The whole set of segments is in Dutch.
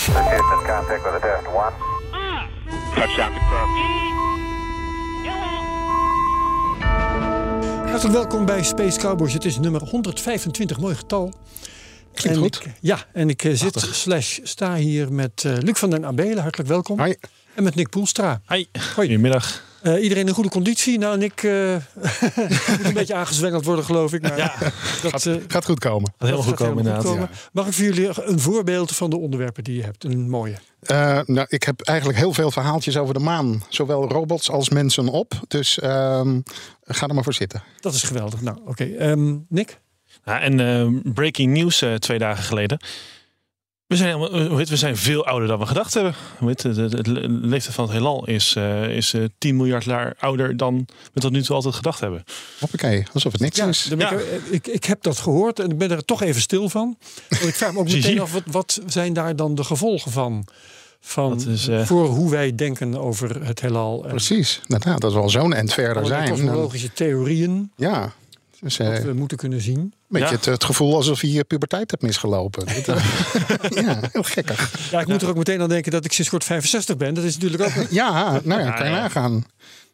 Houston, contact with a test one. Touchdown confirmed. Hartelijk welkom bij Space Cowboys. Het is nummer 125, mooi getal. Klinkt en goed. Ik, ja, en ik eh, zit slash sta hier met eh, Luc van den Abelen, hartelijk welkom. Hoi. En met Nick Poelstra. Hi, goedemiddag. Eh, iedereen in goede conditie? Nou, Nick eh, moet een beetje aangezwengeld worden, geloof ik. Maar Ja, dat, eh, Gaat goed komen. Dat goed gaat komen inderdaad. goed komen. Mag ik voor jullie een voorbeeld van de onderwerpen die je hebt? Een mooie. Eh, nou, ik heb eigenlijk heel veel verhaaltjes over de maan. Zowel robots als mensen op. Dus ehm, ga er maar voor zitten. Dat is geweldig. Nou, oké. Ehm, Nick? Ja, en eh, breaking news eh, twee dagen geleden. We zijn, helemaal- eh, hoe heet, we zijn veel ouder dan we gedacht hebben. Het, leeftijd van het heelal is, eh, is eh, 10 miljard jaar ouder dan we tot nu toe altijd gedacht hebben. Hoppakee, alsof het niks Ja, is. ben ik, eh, ik, ik heb dat gehoord en ik ben er toch even stil van. Want ik vraag me ook meteen af, wat, wat zijn daar dan de gevolgen van? van is, eh, voor hoe wij denken over het heelal. Precies. Nou, nou, dat is wel zo'n end verder zijn. kosmologische theorieën Ja. Dus, eh, dat een we moeten kunnen zien. beetje Ja. het, het gevoel alsof je je puberteit hebt misgelopen. Eh, ja, heel gekkig. Ja, ik moet er ook meteen aan denken dat ik sinds kort 65 ben. Dat is natuurlijk ook... Ja, nou ja, Ja, kan je nagaan.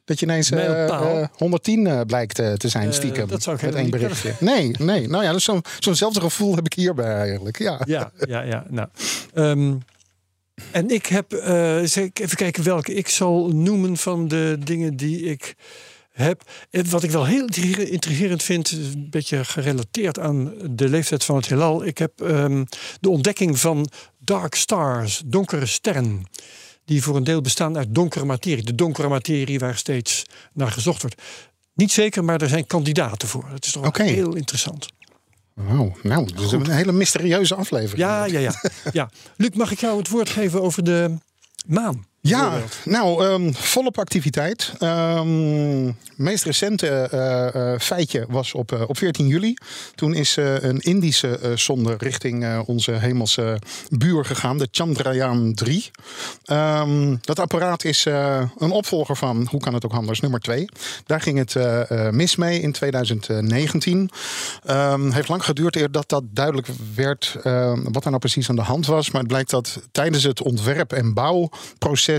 Dat je ineens eh, Mijlpaal. eh, 110 eh, blijkt te zijn stiekem. dat zou ik met één berichtje. Nee, nee. Nou ja, dus zo'n zo'nzelfde gevoel heb ik hierbij eigenlijk. Ja. Ja, ja, ja. Nou, ehm, en ik heb, eh, even kijken welke ik zal noemen van de dingen die ik heb. En Wat ik wel heel intriger- intrigerend vind, is een beetje gerelateerd aan de leeftijd van het heelal. Ik heb ehm, de ontdekking van dark stars, donkere sterren. Die voor een deel bestaan uit donkere materie. De donkere materie waar steeds naar gezocht wordt. Niet zeker, maar er zijn kandidaten voor. Dat is toch heel interessant. Oh, nou, dat is een hele mysterieuze aflevering. Ja, ja, ja, ja. Luc, mag ik jou het woord geven over de maan? Ja, nou, ehm, volop activiteit. Ehm meest recente eh, eh, feitje was op, eh, op 14 juli. Toen is een Indische zonde richting onze hemelse buur gegaan, de Chandrayaan 3. Ehm, dat apparaat is een opvolger van, hoe kan het ook anders, nummer 2. Daar ging het mis mee in 2019. Ehm heeft lang geduurd eer dat dat duidelijk werd wat er nou precies aan de hand was. Maar het blijkt dat tijdens het ontwerp- en bouwproces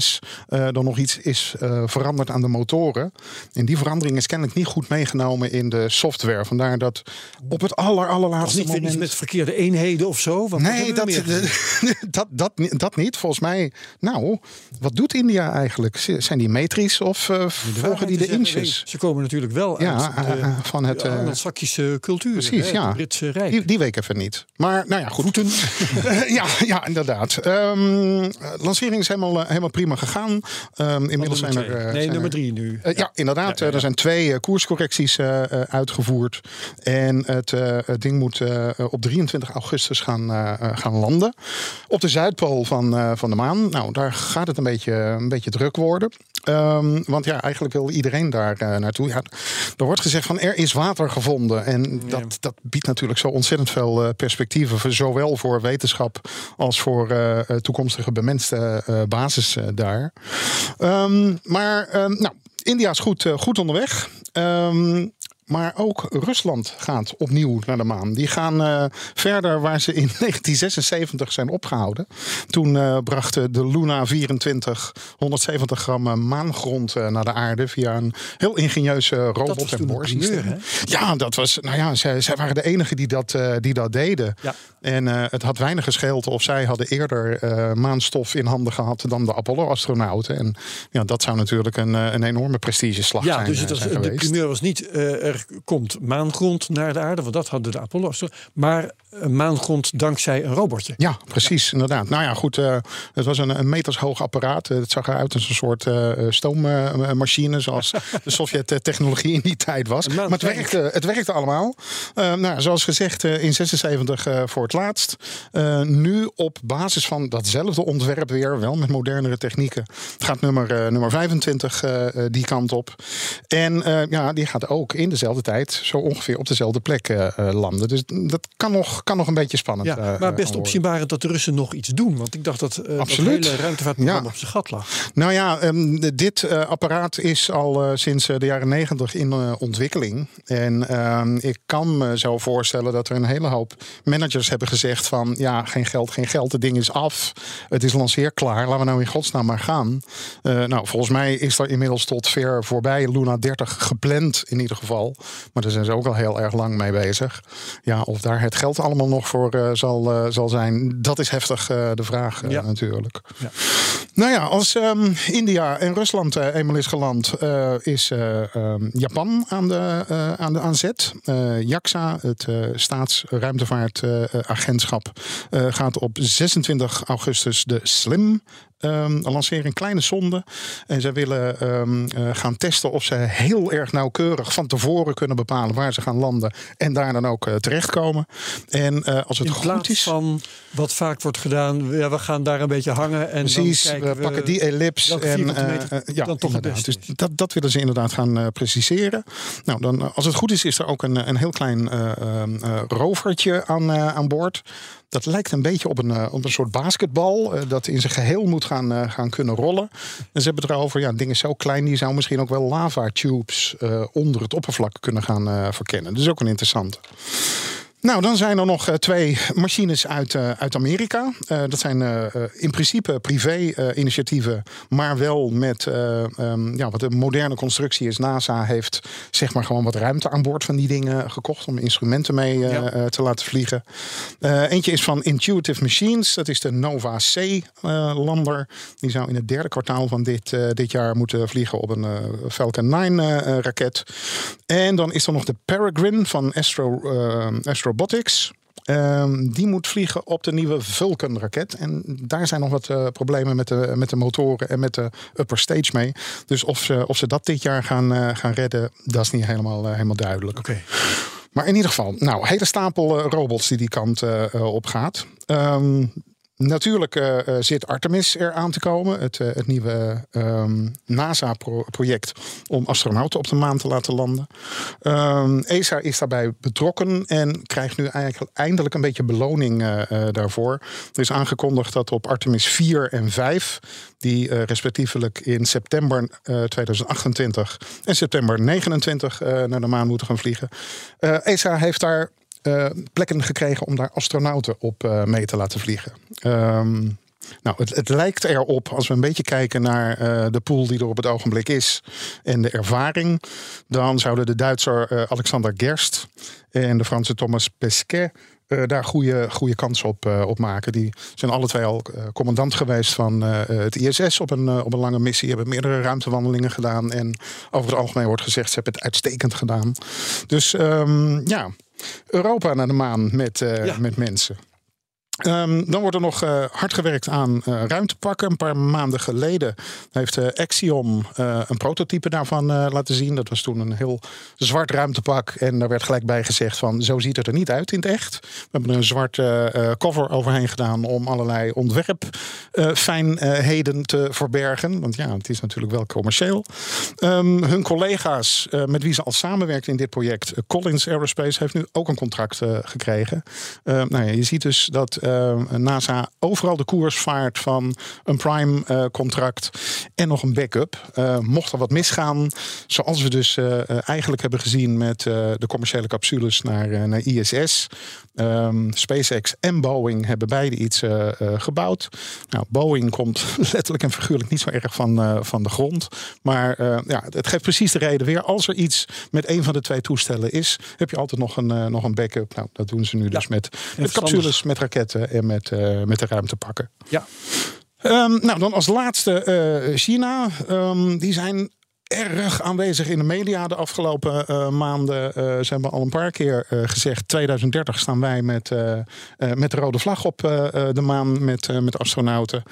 eh, er nog iets is eh, veranderd aan de motoren. En die verandering is kennelijk niet goed meegenomen in de software. Vandaar dat op het aller, allerlaatste niet moment... met verkeerde eenheden of zo? Nee, dat, dat, dat, dat, niet- niet. Volgens mij, nou, wat doet India eigenlijk? Zijn die metrisch of De volgen die de inches? Ze komen natuurlijk wel Ja, uit de, van het, Anglo-Saxische cultuur. precies, hè, ja. Britse Rijk. Die, die week even niet. Maar nou ja, goed. Ja, ja, inderdaad. Eh, lancering is helemaal, helemaal prima gegaan. Ehm, inmiddels zijn er. eh, nee, zijn nummer er- drie nu. Eh, ja, inderdaad. Er zijn twee eh, koerscorrecties uitgevoerd. En het, het ding moet op 23 augustus gaan, gaan landen. Op de Zuidpool van, van de maan. Nou, daar gaat het een beetje, een beetje druk worden. Ehm, want ja, eigenlijk wil iedereen daar eh, naartoe. Ja, er wordt gezegd van er is water gevonden. En dat, dat biedt natuurlijk zo ontzettend veel eh, perspectieven. voor- Zowel voor wetenschap als voor eh, toekomstige bemenste basis daar. Ehm, maar ehm, nou, India is goed, goed onderweg. Ehm, maar ook Rusland gaat opnieuw naar de maan. Die gaan eh, verder waar ze in 1976 zijn opgehouden. Toen eh, brachten de Luna 24 170 gram eh, maangrond naar de aarde via een heel ingenieuze robot en boorsysteem. Ja, dat was. Nou ja, zij, zij waren de enigen die dat, die dat deden. Ja. En het had weinig gescheeld of zij hadden eerder maanstof in handen gehad dan de Apollo-astronauten. En ja, dat zou natuurlijk een, een enorme prestigeslag Ja, zijn, dus eh, het was, de primeur was niet er komt maangrond naar de aarde, want dat hadden de Apollo's. Maar een maangrond dankzij een robotje. Ja, precies, inderdaad. Nou ja, goed, uh, het was een, een metershoog apparaat. het zag eruit als een soort uh, stoommachine, zoals de Sovjet-technologie in die tijd was. Maar het werkte, het werkte allemaal. nou, zoals gezegd, in 76 voor het laatst. nu op basis van datzelfde ontwerp weer, wel met modernere technieken, gaat nummer, nummer 25 die kant op. En ja, die gaat ook in dezelfde tijd zo ongeveer op dezelfde plek landen. Dus dat kan nog kan nog een beetje spannend ja, uh, Maar best opzienbarend dat de Russen nog iets doen. Want ik dacht dat uh, Absoluut. het hele ruimtevaartprogramma op zijn gat lag. Nou ja, um, dit uh, apparaat is al sinds de jaren negentig in ontwikkeling. En ehm, ik kan me zo voorstellen dat er een hele hoop managers hebben gezegd van... ja, geen geld, geen geld, het ding is af. Het is lanceerklaar, laten we nou in godsnaam maar gaan. nou, volgens mij is er inmiddels tot ver voorbij Luna 30 gepland in ieder geval. Maar daar zijn ze ook al heel erg lang mee bezig. Ja, of daar het geld allemaal nog voor uh, zal, uh, zal zijn, dat is heftig uh, de vraag ja. natuurlijk. Ja. Nou ja, als um, India en Rusland eenmaal is geland, is um, Japan aan de, aan de aan zet. JAXA, het staatsruimtevaartagentschap, gaat op 26 augustus de SLIM um, lanceren een kleine sonde. En zij willen um, uh, gaan testen of ze heel erg nauwkeurig van tevoren kunnen bepalen waar ze gaan landen. En daar dan ook uh, terechtkomen. En uh, als het In goed is. van wat vaak wordt gedaan, ja, we gaan daar een beetje hangen. En Precies, dan we, we pakken die ellips. En, ja, dan toch het. Dus dat, dat willen ze inderdaad gaan preciseren. Nou, dan, als het goed is, is er ook een, een heel klein rovertje aan, aan boord. Dat lijkt een beetje op een, een soort basketbal. dat in zijn geheel moet gaan, uh, gaan kunnen rollen. En ze hebben het erover, ja, dingen zo klein, die zou misschien ook wel lava tubes onder het oppervlak kunnen gaan verkennen. Dus ook een interessante. Nou, dan zijn er nog uh, twee machines uit, uh, uit Amerika. Uh, dat zijn in principe privé-initiatieven, maar wel met um, ja, wat een moderne constructie is. NASA heeft zeg maar gewoon wat ruimte aan boord van die dingen gekocht om instrumenten mee ja. te laten vliegen. eentje is van Intuitive Machines, dat is de Nova C-lander. die zou in het derde kwartaal van dit, dit jaar moeten vliegen op een Falcon 9-raket. en dan is er nog de Peregrine van Astro. Astro Robotics. Um, die moet vliegen op de nieuwe Vulcan-raket. En daar zijn nog wat uh, problemen met de, met de motoren en met de upper stage mee. Dus of ze, of ze dat dit jaar gaan, uh, gaan redden, dat is niet helemaal, uh, helemaal duidelijk. Okay. Maar in ieder geval, nou, hele stapel robots die die kant op gaat. Um, Natuurlijk uh, zit Artemis er aan te komen, het, uh, het nieuwe um, NASA-project om astronauten op de maan te laten landen. Um, ESA is daarbij betrokken en krijgt nu eigenlijk eindelijk een beetje beloning daarvoor. Er is aangekondigd dat op Artemis 4 en 5, die respectievelijk in september 2028 en september 29 naar de maan moeten gaan vliegen. ESA heeft daar plekken gekregen om daar astronauten op uh, mee te laten vliegen. Um, nou, het, het, lijkt erop, als we een beetje kijken naar uh, de pool die er op het ogenblik is en de ervaring, dan zouden de Duitser Alexander Gerst en de Franse Thomas Pesquet daar goede, goede kans op, op maken. Die zijn alle twee al commandant geweest van het ISS op een, op een lange missie. Hebben meerdere ruimtewandelingen gedaan. En over het algemeen wordt gezegd, ze hebben het uitstekend gedaan. Dus um, ja, Europa naar de maan met, ja. met mensen. Um, dan wordt er nog uh, hard gewerkt aan uh, ruimtepakken. Een paar maanden geleden heeft uh, Axiom een prototype daarvan laten zien. Dat was toen een heel zwart ruimtepak. En daar werd gelijk bij gezegd van zo ziet het er niet uit in het echt. We hebben er een zwarte cover overheen gedaan om allerlei ontwerpfijnheden te verbergen. Want ja, het is natuurlijk wel commercieel. Um, hun collega's met wie ze al samenwerkt in dit project, Collins Aerospace, heeft nu ook een contract gekregen. nou ja, je ziet dus dat NASA overal de koers vaart van een prime-contract uh, en nog een backup. Uh, mocht er wat misgaan, zoals we dus eigenlijk hebben gezien met de commerciële capsules naar, naar ISS. Um, ehm, SpaceX en Boeing hebben beide iets gebouwd. Nou, Boeing komt letterlijk en figuurlijk niet zo erg van, van de grond. Maar ja, het geeft precies de reden weer. Als er iets met een van de twee toestellen is, heb je altijd nog een, nog een backup. Nou, dat doen ze nu dus met, met capsules, met raketten en met, met de ruimtepakken. Ja. Um, nou, dan als laatste uh, China. Um, die zijn erg aanwezig in de media de afgelopen eh, maanden. Eh, ze hebben al een paar keer eh, gezegd: 2030 staan wij met, met de rode vlag op de maan met, met astronauten.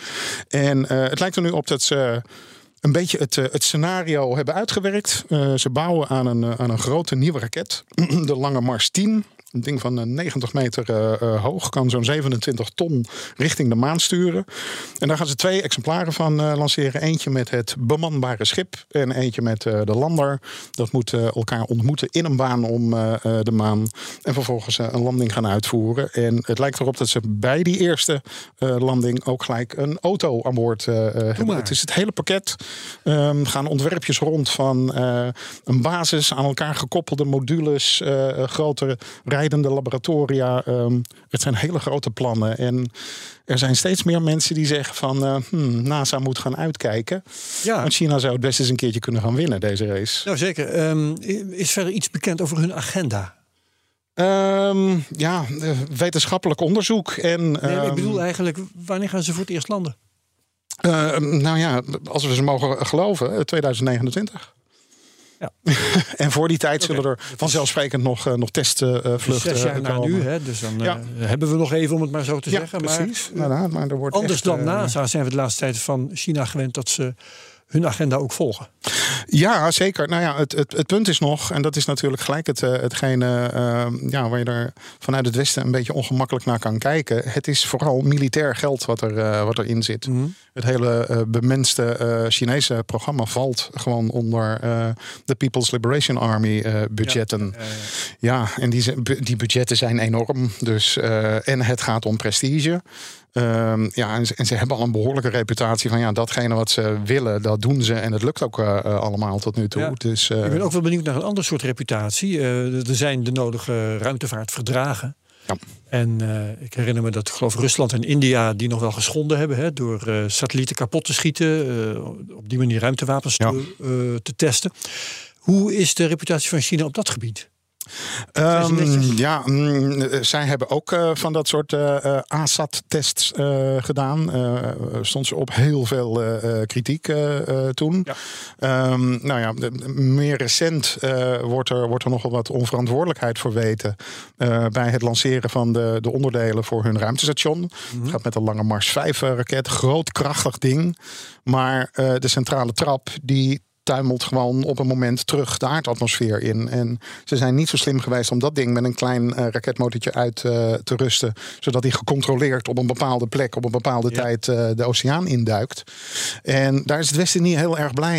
En het lijkt er nu op dat ze een beetje het, het scenario hebben uitgewerkt. Ze bouwen aan een, aan een grote nieuwe raket, de Lange Mars 10. Een ding van eh, 90 meter eh, eh, hoog, kan zo'n 27 ton richting de maan sturen. En daar gaan ze twee exemplaren van eh, lanceren. Eentje met het bemanbare schip en eentje met eh, de lander. Dat moet eh, elkaar ontmoeten in een baan om eh, eh, de maan. En vervolgens eh, een landing gaan uitvoeren. En het lijkt erop dat ze bij die eerste eh, landing ook gelijk een auto aan boord eh, eh, hebben. Het is het hele pakket. Ehm gaan ontwerpjes rond van eh, een basis aan elkaar gekoppelde modules, eh, eh, rijdende laboratoria. Ehm, het zijn hele grote plannen. En er zijn steeds meer mensen die zeggen van eh, hmm, NASA moet gaan uitkijken. Ja, Want China zou het best eens een keertje kunnen gaan winnen, deze race. nou zeker. Ehm, is verder iets bekend over hun agenda? Ehm, ja, eh, wetenschappelijk onderzoek. En, Nee, ik bedoel eigenlijk, wanneer gaan ze voor het eerst landen? eh, nou ja, als we ze mogen geloven, eh, 2029. Ja. en voor die tijd zullen er vanzelfsprekend nog, eh, nog testvluchten Zes jaar na komen. nu, hè? dus dan Ja. eh, hebben we nog even om het maar zo te zeggen. precies. Maar, inderdaad, maar er wordt anders echt, dan eh, NASA zijn we de laatste tijd van China gewend dat ze hun agenda ook volgen. Ja, zeker. Nou ja, het, het, het punt is nog, en dat is natuurlijk gelijk het, eh, hetgene eh, ja, waar je er vanuit het Westen een beetje ongemakkelijk naar kan kijken. Het is vooral militair geld wat, er, eh, wat erin zit. Het hele eh, bemenste Chinese programma valt gewoon onder de People's Liberation Army budgetten. Ja, en die, die budgetten zijn enorm. Dus, en het gaat om prestige. Ehm, ja, en ze, en ze hebben al een behoorlijke reputatie van ja, datgene wat ze willen, dat doen ze. En het lukt ook eh, eh, allemaal tot nu toe. Ja. Dus, eh, Ik ben ook wel benieuwd naar een ander soort reputatie. Er zijn de nodige ruimtevaartverdragen. Ja. En ik herinner me dat ik geloof Rusland en India die nog wel geschonden hebben hè, door satellieten kapot te schieten, op die manier ruimtewapens Ja. te, te testen. Hoe is de reputatie van China op dat gebied? Ehm, ja, mm, eh, zij hebben ook eh, van dat soort eh, eh, ASAT-tests gedaan. Stond ze op heel veel kritiek toen. Ja. Ehm, nou ja, de- meer recent wordt, er, wordt er nogal wat onverantwoordelijkheid verweten eh, bij het lanceren van de, de onderdelen voor hun ruimtestation. Mhm. Het gaat met de Lange Mars 5-raket. Groot, krachtig ding. Maar de centrale trap die tuimelt gewoon op een moment terug de aardatmosfeer in. En ze zijn niet zo slim geweest om dat ding met een klein eh, raketmotortje uit eh, te rusten. Zodat hij gecontroleerd op een bepaalde plek op een bepaalde Ja. tijd eh, de oceaan induikt. En daar is het Westen niet heel erg blij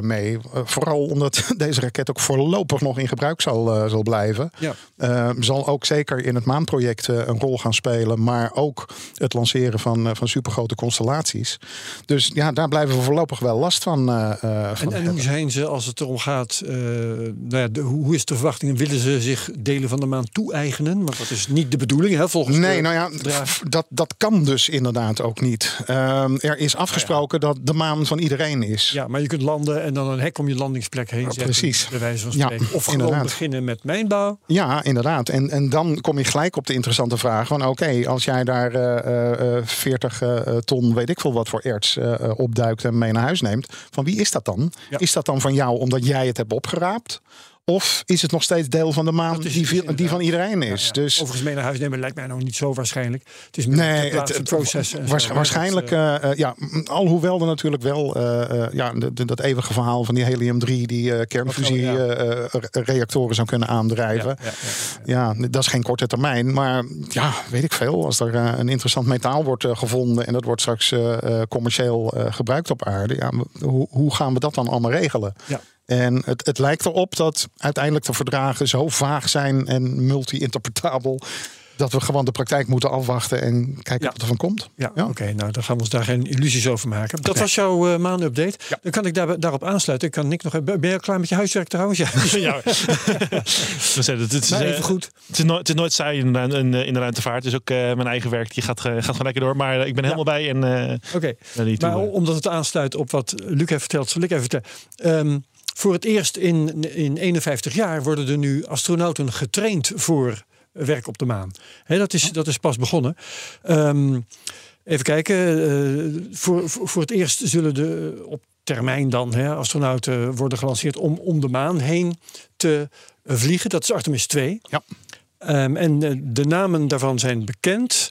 mee. Vooral omdat deze raket ook voorlopig nog in gebruik zal, zal blijven. Ja. Eh, zal ook zeker in het maanproject een rol gaan spelen. Maar ook het lanceren van, van supergrote constellaties. Dus ja, daar blijven we voorlopig wel last van. En, hoe zijn ze als het erom gaat? eh, nou ja, de, hoe is de verwachting? Willen ze zich delen van de maan toe-eigenen? Want dat is niet de bedoeling, hè, volgens Nee, de nou ja, dat, dat kan dus inderdaad ook niet. Ehm, er is afgesproken dat de maan van iedereen is. Ja, maar je kunt landen en dan een hek om je landingsplek heen zetten. precies. Bij wijze van Ja, of gewoon inderdaad. beginnen met mijnbouw. Ja, inderdaad. En, en dan kom je gelijk op de interessante vraag van... oké, als jij daar eh, eh, 40 eh, ton, weet ik veel wat voor erts opduikt... en mee naar huis neemt, van wie is dat dan? Is dat dan van jou omdat jij het hebt opgeraapt? Of is het nog steeds deel van de maan die, die van iedereen is? Ja, ja. Dus Overigens mee naar huis nemen lijkt mij nog niet zo waarschijnlijk. Het is meer Nee, plaatse het, hè. waarschijnlijk, eh, ja, alhoewel er natuurlijk wel eh, ja, de- de- dat eeuwige verhaal van die helium-3 die ja. kernfusiereactoren zou kunnen aandrijven. ja, dat is geen korte termijn. Maar ja, weet ik veel. Als er een interessant metaal wordt gevonden en dat wordt straks commercieel gebruikt op aarde. Ja, hoe, hoe gaan we dat dan allemaal regelen? Ja. En het, het lijkt erop dat uiteindelijk de verdragen zo vaag zijn en multi-interpretabel. Dat we gewoon de praktijk moeten afwachten en kijken Ja. wat er van komt. Ja, Ja. oké. nou, dan gaan we ons daar geen illusies over maken. Dat was jouw uh, maandupdate. Ja. Dan kan ik daar, daarop aansluiten. Ik kan Nick nog even. Ben je al klaar met je huiswerk trouwens? Ja. ja. We zeiden, het, is, Maar eh, even goed. Het is, nooit, het is nooit saai in, de- in, in de ruimtevaart. Dus ook eh, mijn eigen werk die gaat, eh, gaat gewoon lekker door. Maar eh, ik ben helemaal bij en eh Oké. Maar eh, omdat het aansluit op wat Luc heeft verteld, zal ik even vertellen. Ehm, voor het eerst in, in 51 jaar worden er nu astronauten getraind voor werk op de maan. Dat, is, dat is pas begonnen. Ehm, even kijken. eh, voor, voor, het eerst zullen de op termijn dan. Hè, astronauten worden gelanceerd om om de maan heen te vliegen. Dat is Artemis 2. Ja. Ehm, en eh, de namen daarvan zijn bekend.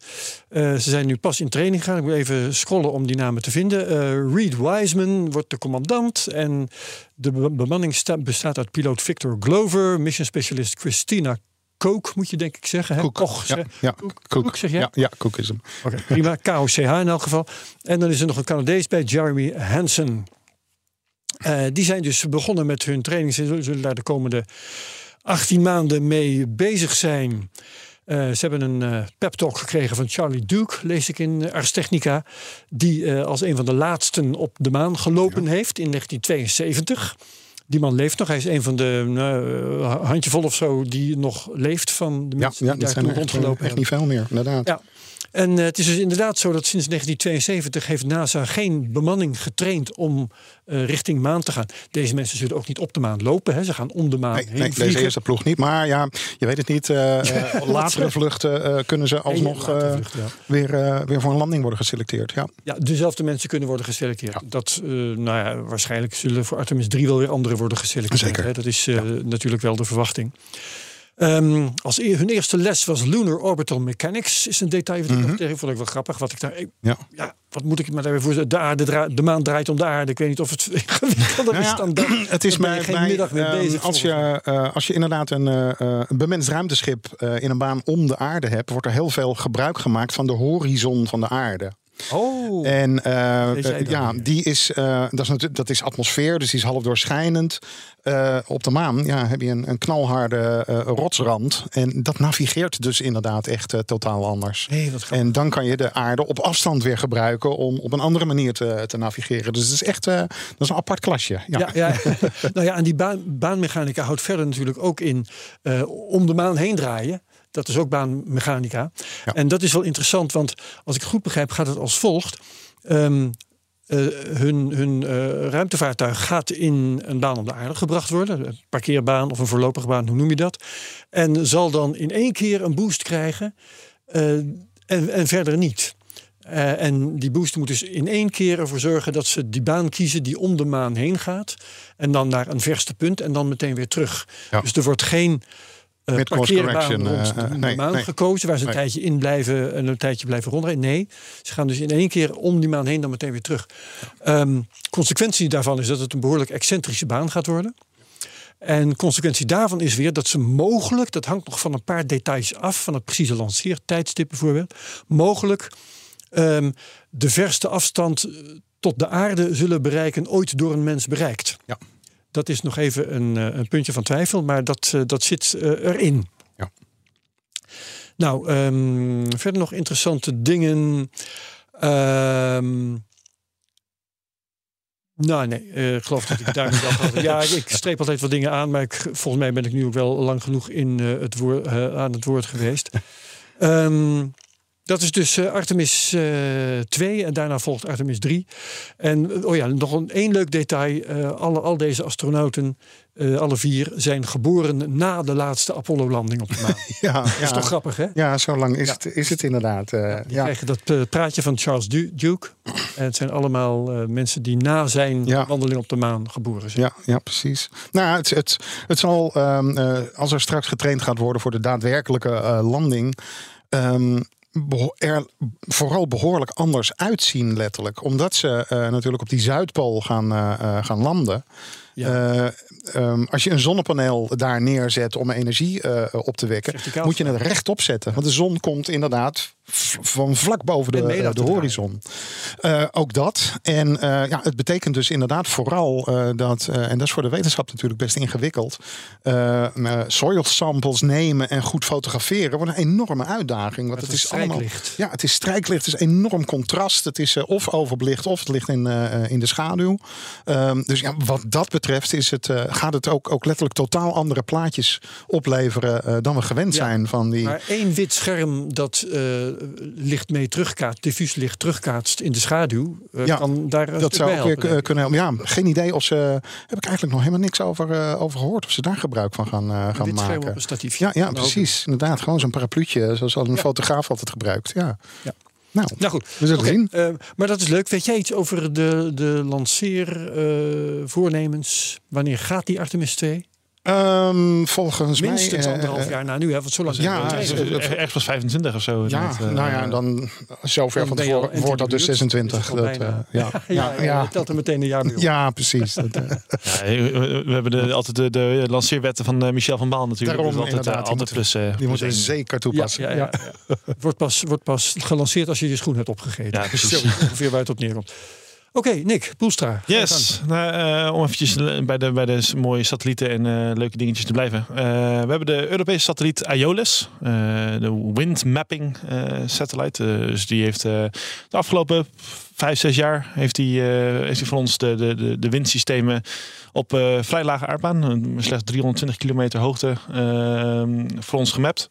Eh, ze zijn nu pas in training gegaan. Ik moet even scrollen om die namen te vinden. Eh Reed Wiseman wordt de commandant. En de be- bemanning sta- bestaat uit piloot Victor Glover, mission specialist Christina Koch, moet je denk ik zeggen. Hè? Koek. Koch, Ja, zeg- ja. Koek, zeg jij? Ja, ja, Koek is hem. Oké, prima. KOCH in elk geval. En dan is er nog een Canadees bij, Jeremy Hansen. Die zijn dus begonnen met hun training. Ze zullen daar de komende 18 maanden mee bezig zijn. Eh, ze hebben een eh pep talk gekregen van Charlie Duke, lees ik in eh, Ars Technica. Die als een van de laatsten op de maan gelopen heeft in 1972. Die man leeft nog. Hij is een van de nou, handjevol of zo die nog leeft van de mensen ja die daar echt, rondgelopen echt hebben. niet veel meer, inderdaad. Ja. En eh, het is dus inderdaad zo dat sinds 1972 heeft NASA geen bemanning getraind om eh, richting maan te gaan. Deze mensen zullen ook niet op de maan lopen. Hè. Ze gaan om de maan Nee, heen nee, deze vliegen. eerste ploeg niet. Maar ja, je weet het niet. eh, latere vluchten kunnen ze alsnog ja. weer, weer voor een landing worden geselecteerd. Ja. Ja, dezelfde mensen kunnen worden geselecteerd. Ja. Dat, nou ja, waarschijnlijk zullen voor Artemis 3 wel weer anderen worden geselecteerd. Zeker. Hè. Dat is natuurlijk wel de verwachting. Ehm, als e- hun eerste les was Lunar Orbital Mechanics. Is een detail wat ik nog tegen vond ik wel grappig. Wat ik daar, ik- Ja. ja, wat moet ik me daar weer voor? De, aarde de maan draait om de aarde. Ik weet niet of het ingewikkelder Nou is dan dat. Het is geen bij, middag mee ehm, bezig. als, mij. je, eh, als je inderdaad een, eh, een ruimteschip in een baan om de aarde hebt, wordt er heel veel gebruik gemaakt van de horizon van de aarde. Oh, En eh, eh, dat ja, die is, eh, dat, is natuurlijk, dat is atmosfeer, dus die is half doorschijnend. Op de maan ja, heb je een, een knalharde rotsrand. En dat navigeert dus inderdaad echt totaal anders. nee. En dan kan je de aarde op afstand weer gebruiken om op een andere manier te, te navigeren. Dus het is echt dat is een apart klasje. Ja. Ja, ja. nou ja, en die baan, baanmechanica houdt verder natuurlijk ook in om de maan heen draaien. Dat is ook baanmechanica. Ja. En dat is wel interessant, want als ik het goed begrijp, gaat het als volgt. Ehm, eh, hun hun eh, ruimtevaartuig gaat in een baan om de aarde gebracht worden. Een parkeerbaan of een voorlopige baan, hoe noem je dat? En zal dan in één keer een boost krijgen eh, en, en verder niet. En die boost moet dus in één keer ervoor zorgen dat ze die baan kiezen die om de maan heen gaat. En dan naar een verste punt en dan meteen weer terug. Ja. Dus er wordt geen eh Mid-course parkeerbaan rond eh, de, eh, nee, maan nee. gekozen. Waar ze een Nee. tijdje in blijven en een tijdje blijven rondrijden. Nee, ze gaan dus in één keer om die maan heen dan meteen weer terug. Ehm, consequentie daarvan is dat het een behoorlijk excentrische baan gaat worden. En consequentie daarvan is weer dat ze mogelijk, dat hangt nog van een paar details af, van het precieze lanceertijdstip bijvoorbeeld, mogelijk ehm, de verste afstand tot de aarde zullen bereiken ooit door een mens bereikt. Ja. Dat is nog even een, eh, een puntje van twijfel, maar dat, eh, dat zit eh, erin. Ja. Nou, ehm, verder nog interessante dingen. Ehm, nou, nee, ik geloof dat ik daar niet. Ja, ik, streep altijd wat dingen aan, maar ik, volgens mij ben ik nu ook wel lang genoeg in, het woord, aan het woord geweest. Ehm, dat is dus eh, Artemis eh 2 en daarna volgt Artemis 3. En eh, oh ja, nog een één leuk detail. eh, alle, al deze astronauten, eh, alle vier, zijn geboren na de laatste Apollo-landing op de maan. Ja, Dat is ja. toch grappig, hè? Ja, zo lang is, Ja. het, is het inderdaad. eh, Die ja. krijgen dat eh, praatje van Charles Du- Duke. En het zijn allemaal eh, mensen die na zijn wandeling op de maan geboren zijn. Ja, ja, precies. Nou, het, het, het zal, ehm, eh, als er straks getraind gaat worden voor de daadwerkelijke eh, landing, ehm, er vooral behoorlijk anders uitzien, letterlijk. Omdat ze eh, natuurlijk op die Zuidpool gaan, eh, eh, gaan landen. Ja. Eh, ehm, als je een zonnepaneel daar neerzet om energie eh, op te wekken, Verticaal moet je het rechtop zetten. Want de zon komt inderdaad van vlak boven de, eh, de horizon. Ook dat. En ja, het betekent dus inderdaad vooral dat, en dat is voor de wetenschap natuurlijk best ingewikkeld, soil samples nemen en goed fotograferen wordt een enorme uitdaging. Want het is allemaal. strijklicht. Ja, het is strijklicht, het is enorm contrast. Het is of overbelicht of het ligt in, in de schaduw. Ehm, dus ja, wat dat betreft is het, eh, gaat het ook, ook letterlijk totaal andere plaatjes opleveren eh, dan we gewend Ja, zijn van die. Maar één wit scherm dat eh, licht mee terugkaatst, diffuus licht terugkaatst in de schaduw, Ja, kan daar dat zou ook weer helpen, kunnen helpen. Ja, geen idee of ze. Heb ik eigenlijk nog helemaal niks over, over gehoord. Of ze daar gebruik van gaan, gaan wit maken. op een statiefje. Ja, ja precies. Inderdaad. Gewoon zo'n parapluutje zoals al een fotograaf altijd gebruikt. Ja. Nou, Nou goed, we zullen Oké, zien. eh, maar dat is leuk. Weet jij iets over de, de lanceervoornemens? Wanneer gaat die Artemis 2? Ehm, volgens Minstens mij... eh, anderhalf eh, jaar na nu, hè? Want zo lang ja, zijn we Er- Ergens pas 25 of zo. Ja, eh, nou ja, dan zover Dan van je tevoren wordt dat dus buurt. 26. Is het Dat, eh, ja, ja, ja, ja, je telt er meteen een jaar mee op. ja, precies. Dat, eh, Ja, we, we hebben de, altijd de, de lanceerwetten van eh, Michel van Baal natuurlijk. Daarom, dus altijd, eh, inderdaad, die altijd plus, eh, die plus moeten we één. zeker Ja, toepassen. ja, ja, ja. wordt, pas, wordt pas gelanceerd als je je schoen hebt opgegeten. Ja, precies. Zo ongeveer waar het op neerkomt. Oké, Nick, Poelstra. Yes, nou, eh, om eventjes bij de, bij de mooie satellieten en eh, leuke dingetjes te blijven. Eh, we hebben de Europese satelliet Aeolus, eh, de Wind Mapping eh, Satellite. Eh, dus die heeft eh, de afgelopen vijf, zes jaar heeft eh, heeft die voor ons de, de, de, windsystemen op eh, vrij lage aardbaan, eh, slechts 320 kilometer hoogte, eh, voor ons gemapt.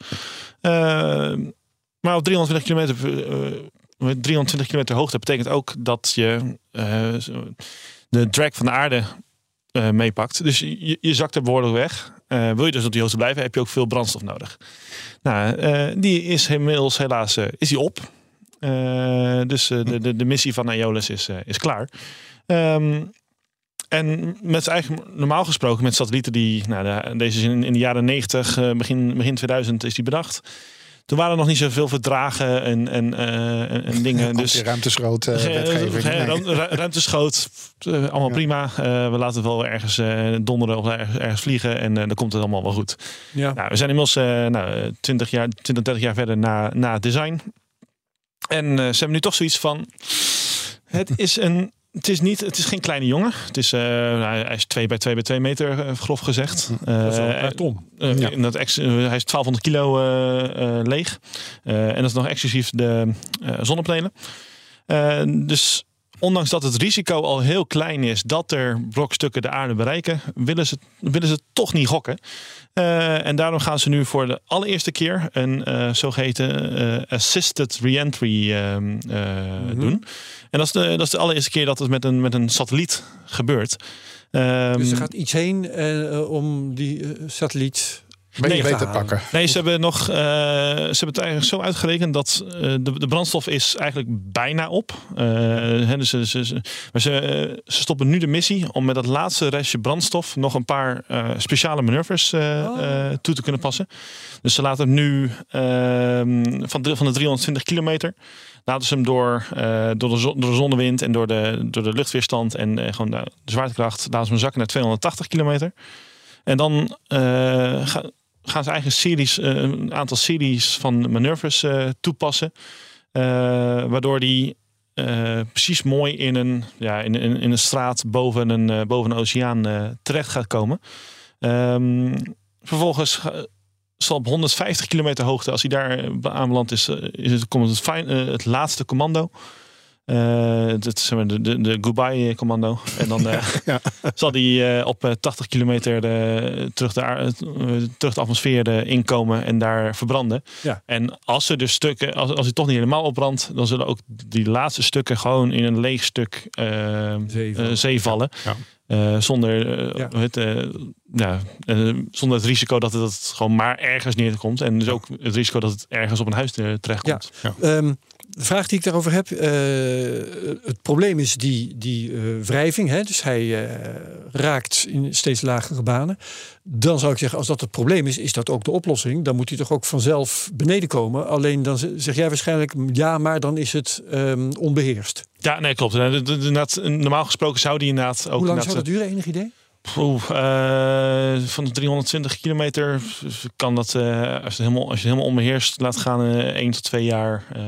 Eh, maar op 320 kilometer, eh, met 320 kilometer hoogte betekent ook dat je eh, de drag van de aarde eh, meepakt. Dus je, je zakt er behoorlijk weg. Eh, wil je dus op die hoogte blijven, heb je ook veel brandstof nodig. Nou, die is inmiddels helaas is die op. Dus de, de, de missie van Aeolus is, is klaar. Ehm, en met eigenlijk normaal gesproken met satellieten die, nou, de- deze in, in de jaren 90, eh, begin, begin 2000 is die bedacht. Toen waren er nog niet zoveel verdragen en, en, eh, en, en dingen. Dus Anti-ruimteschroot eh, wetgeving. Nee. ruim- ru- Ruimteschoot, eh, allemaal Ja. prima. Eh, we laten het wel ergens eh, donderen of ergens, ergens vliegen en eh, dan komt het allemaal wel goed. Ja. Nou, we zijn inmiddels eh nou, 20, jaar, 20, 30 jaar verder na, na het design. En eh, ze hebben nu toch zoiets van... Het is een... Het is, niet, het is geen kleine jongen. Het is, eh, hij is 2 bij 2 bij 2 meter, eh, grof gezegd. Dat is een Eh, paar ton. Ja. in dat ex- hij is 1200 kilo eh, eh, leeg. Eh, en dat is nog exclusief de eh, zonnepanelen. Eh, dus ondanks dat het risico al heel klein is dat er brokstukken de aarde bereiken, willen ze, willen ze toch niet gokken. Eh, en daarom gaan ze nu voor de allereerste keer een eh, zogeheten eh, assisted reentry ehm, Mhm. doen. En dat is, de, dat is de allereerste keer dat het met een, met een satelliet gebeurt. Ehm, Dus er gaat iets heen om die satelliet Nee, beter gaan. pakken. Nee, ze hebben nog. eh, ze hebben het eigenlijk zo uitgerekend dat eh, de, de brandstof is eigenlijk bijna op. Eh, hè, dus ze, ze, ze, maar ze, ze stoppen nu de missie om met dat laatste restje brandstof nog een paar eh, speciale manoeuvres eh, Oh. eh, toe te kunnen passen. Dus ze laten nu ehm, van, de, van de 320 kilometer. Laten ze hem door, eh, door, de, zon- door de zonnewind en door de, door de luchtweerstand en eh, gewoon de, de zwaartekracht. Laten ze hem zakken naar 280 kilometer. En dan eh, ga- gaan ze eigen series, eh, een aantal series van manoeuvres eh, toepassen. Waardoor die precies mooi in een, ja, in, in, in een straat boven een, boven een oceaan terecht gaat komen. Ehm, vervolgens zal op 150 kilometer hoogte, als hij daar aanbeland is, is het, komt het, het laatste commando. Eh, het, zeg maar, de, de, de goodbye commando. En dan eh, Ja. zal die eh, op eh, 80 kilometer eh, terug, de, eh, terug de atmosfeer eh, inkomen en daar verbranden. Ja. En als er dus stukken, als, als het toch niet helemaal opbrandt, dan zullen ook die laatste stukken gewoon in een leeg stuk eh, Zee eh, vallen. zee vallen. Ja. Eh, zonder, eh, Ja. eh, ja, eh, zonder het risico dat het, dat het gewoon maar ergens neerkomt. En dus ook het risico dat het ergens op een huis eh, terechtkomt. Ehm, de vraag die ik daarover heb. eh, het probleem is die, die eh, wrijving. Hè? Dus hij eh, raakt in steeds lagere banen. Dan zou ik zeggen, als dat het probleem is, is dat ook de oplossing. Dan moet hij toch ook vanzelf beneden komen. Alleen dan zeg jij waarschijnlijk ja, maar dan is het ehm, onbeheerst. Ja, nee, klopt. Normaal gesproken zou die inderdaad ook... Hoe lang zou dat duren, enig idee? Oeh, eh, van de 320 kilometer kan dat, eh, als, het helemaal, als je het helemaal onbeheerst laat gaan, eh 1 tot 2 jaar. eh,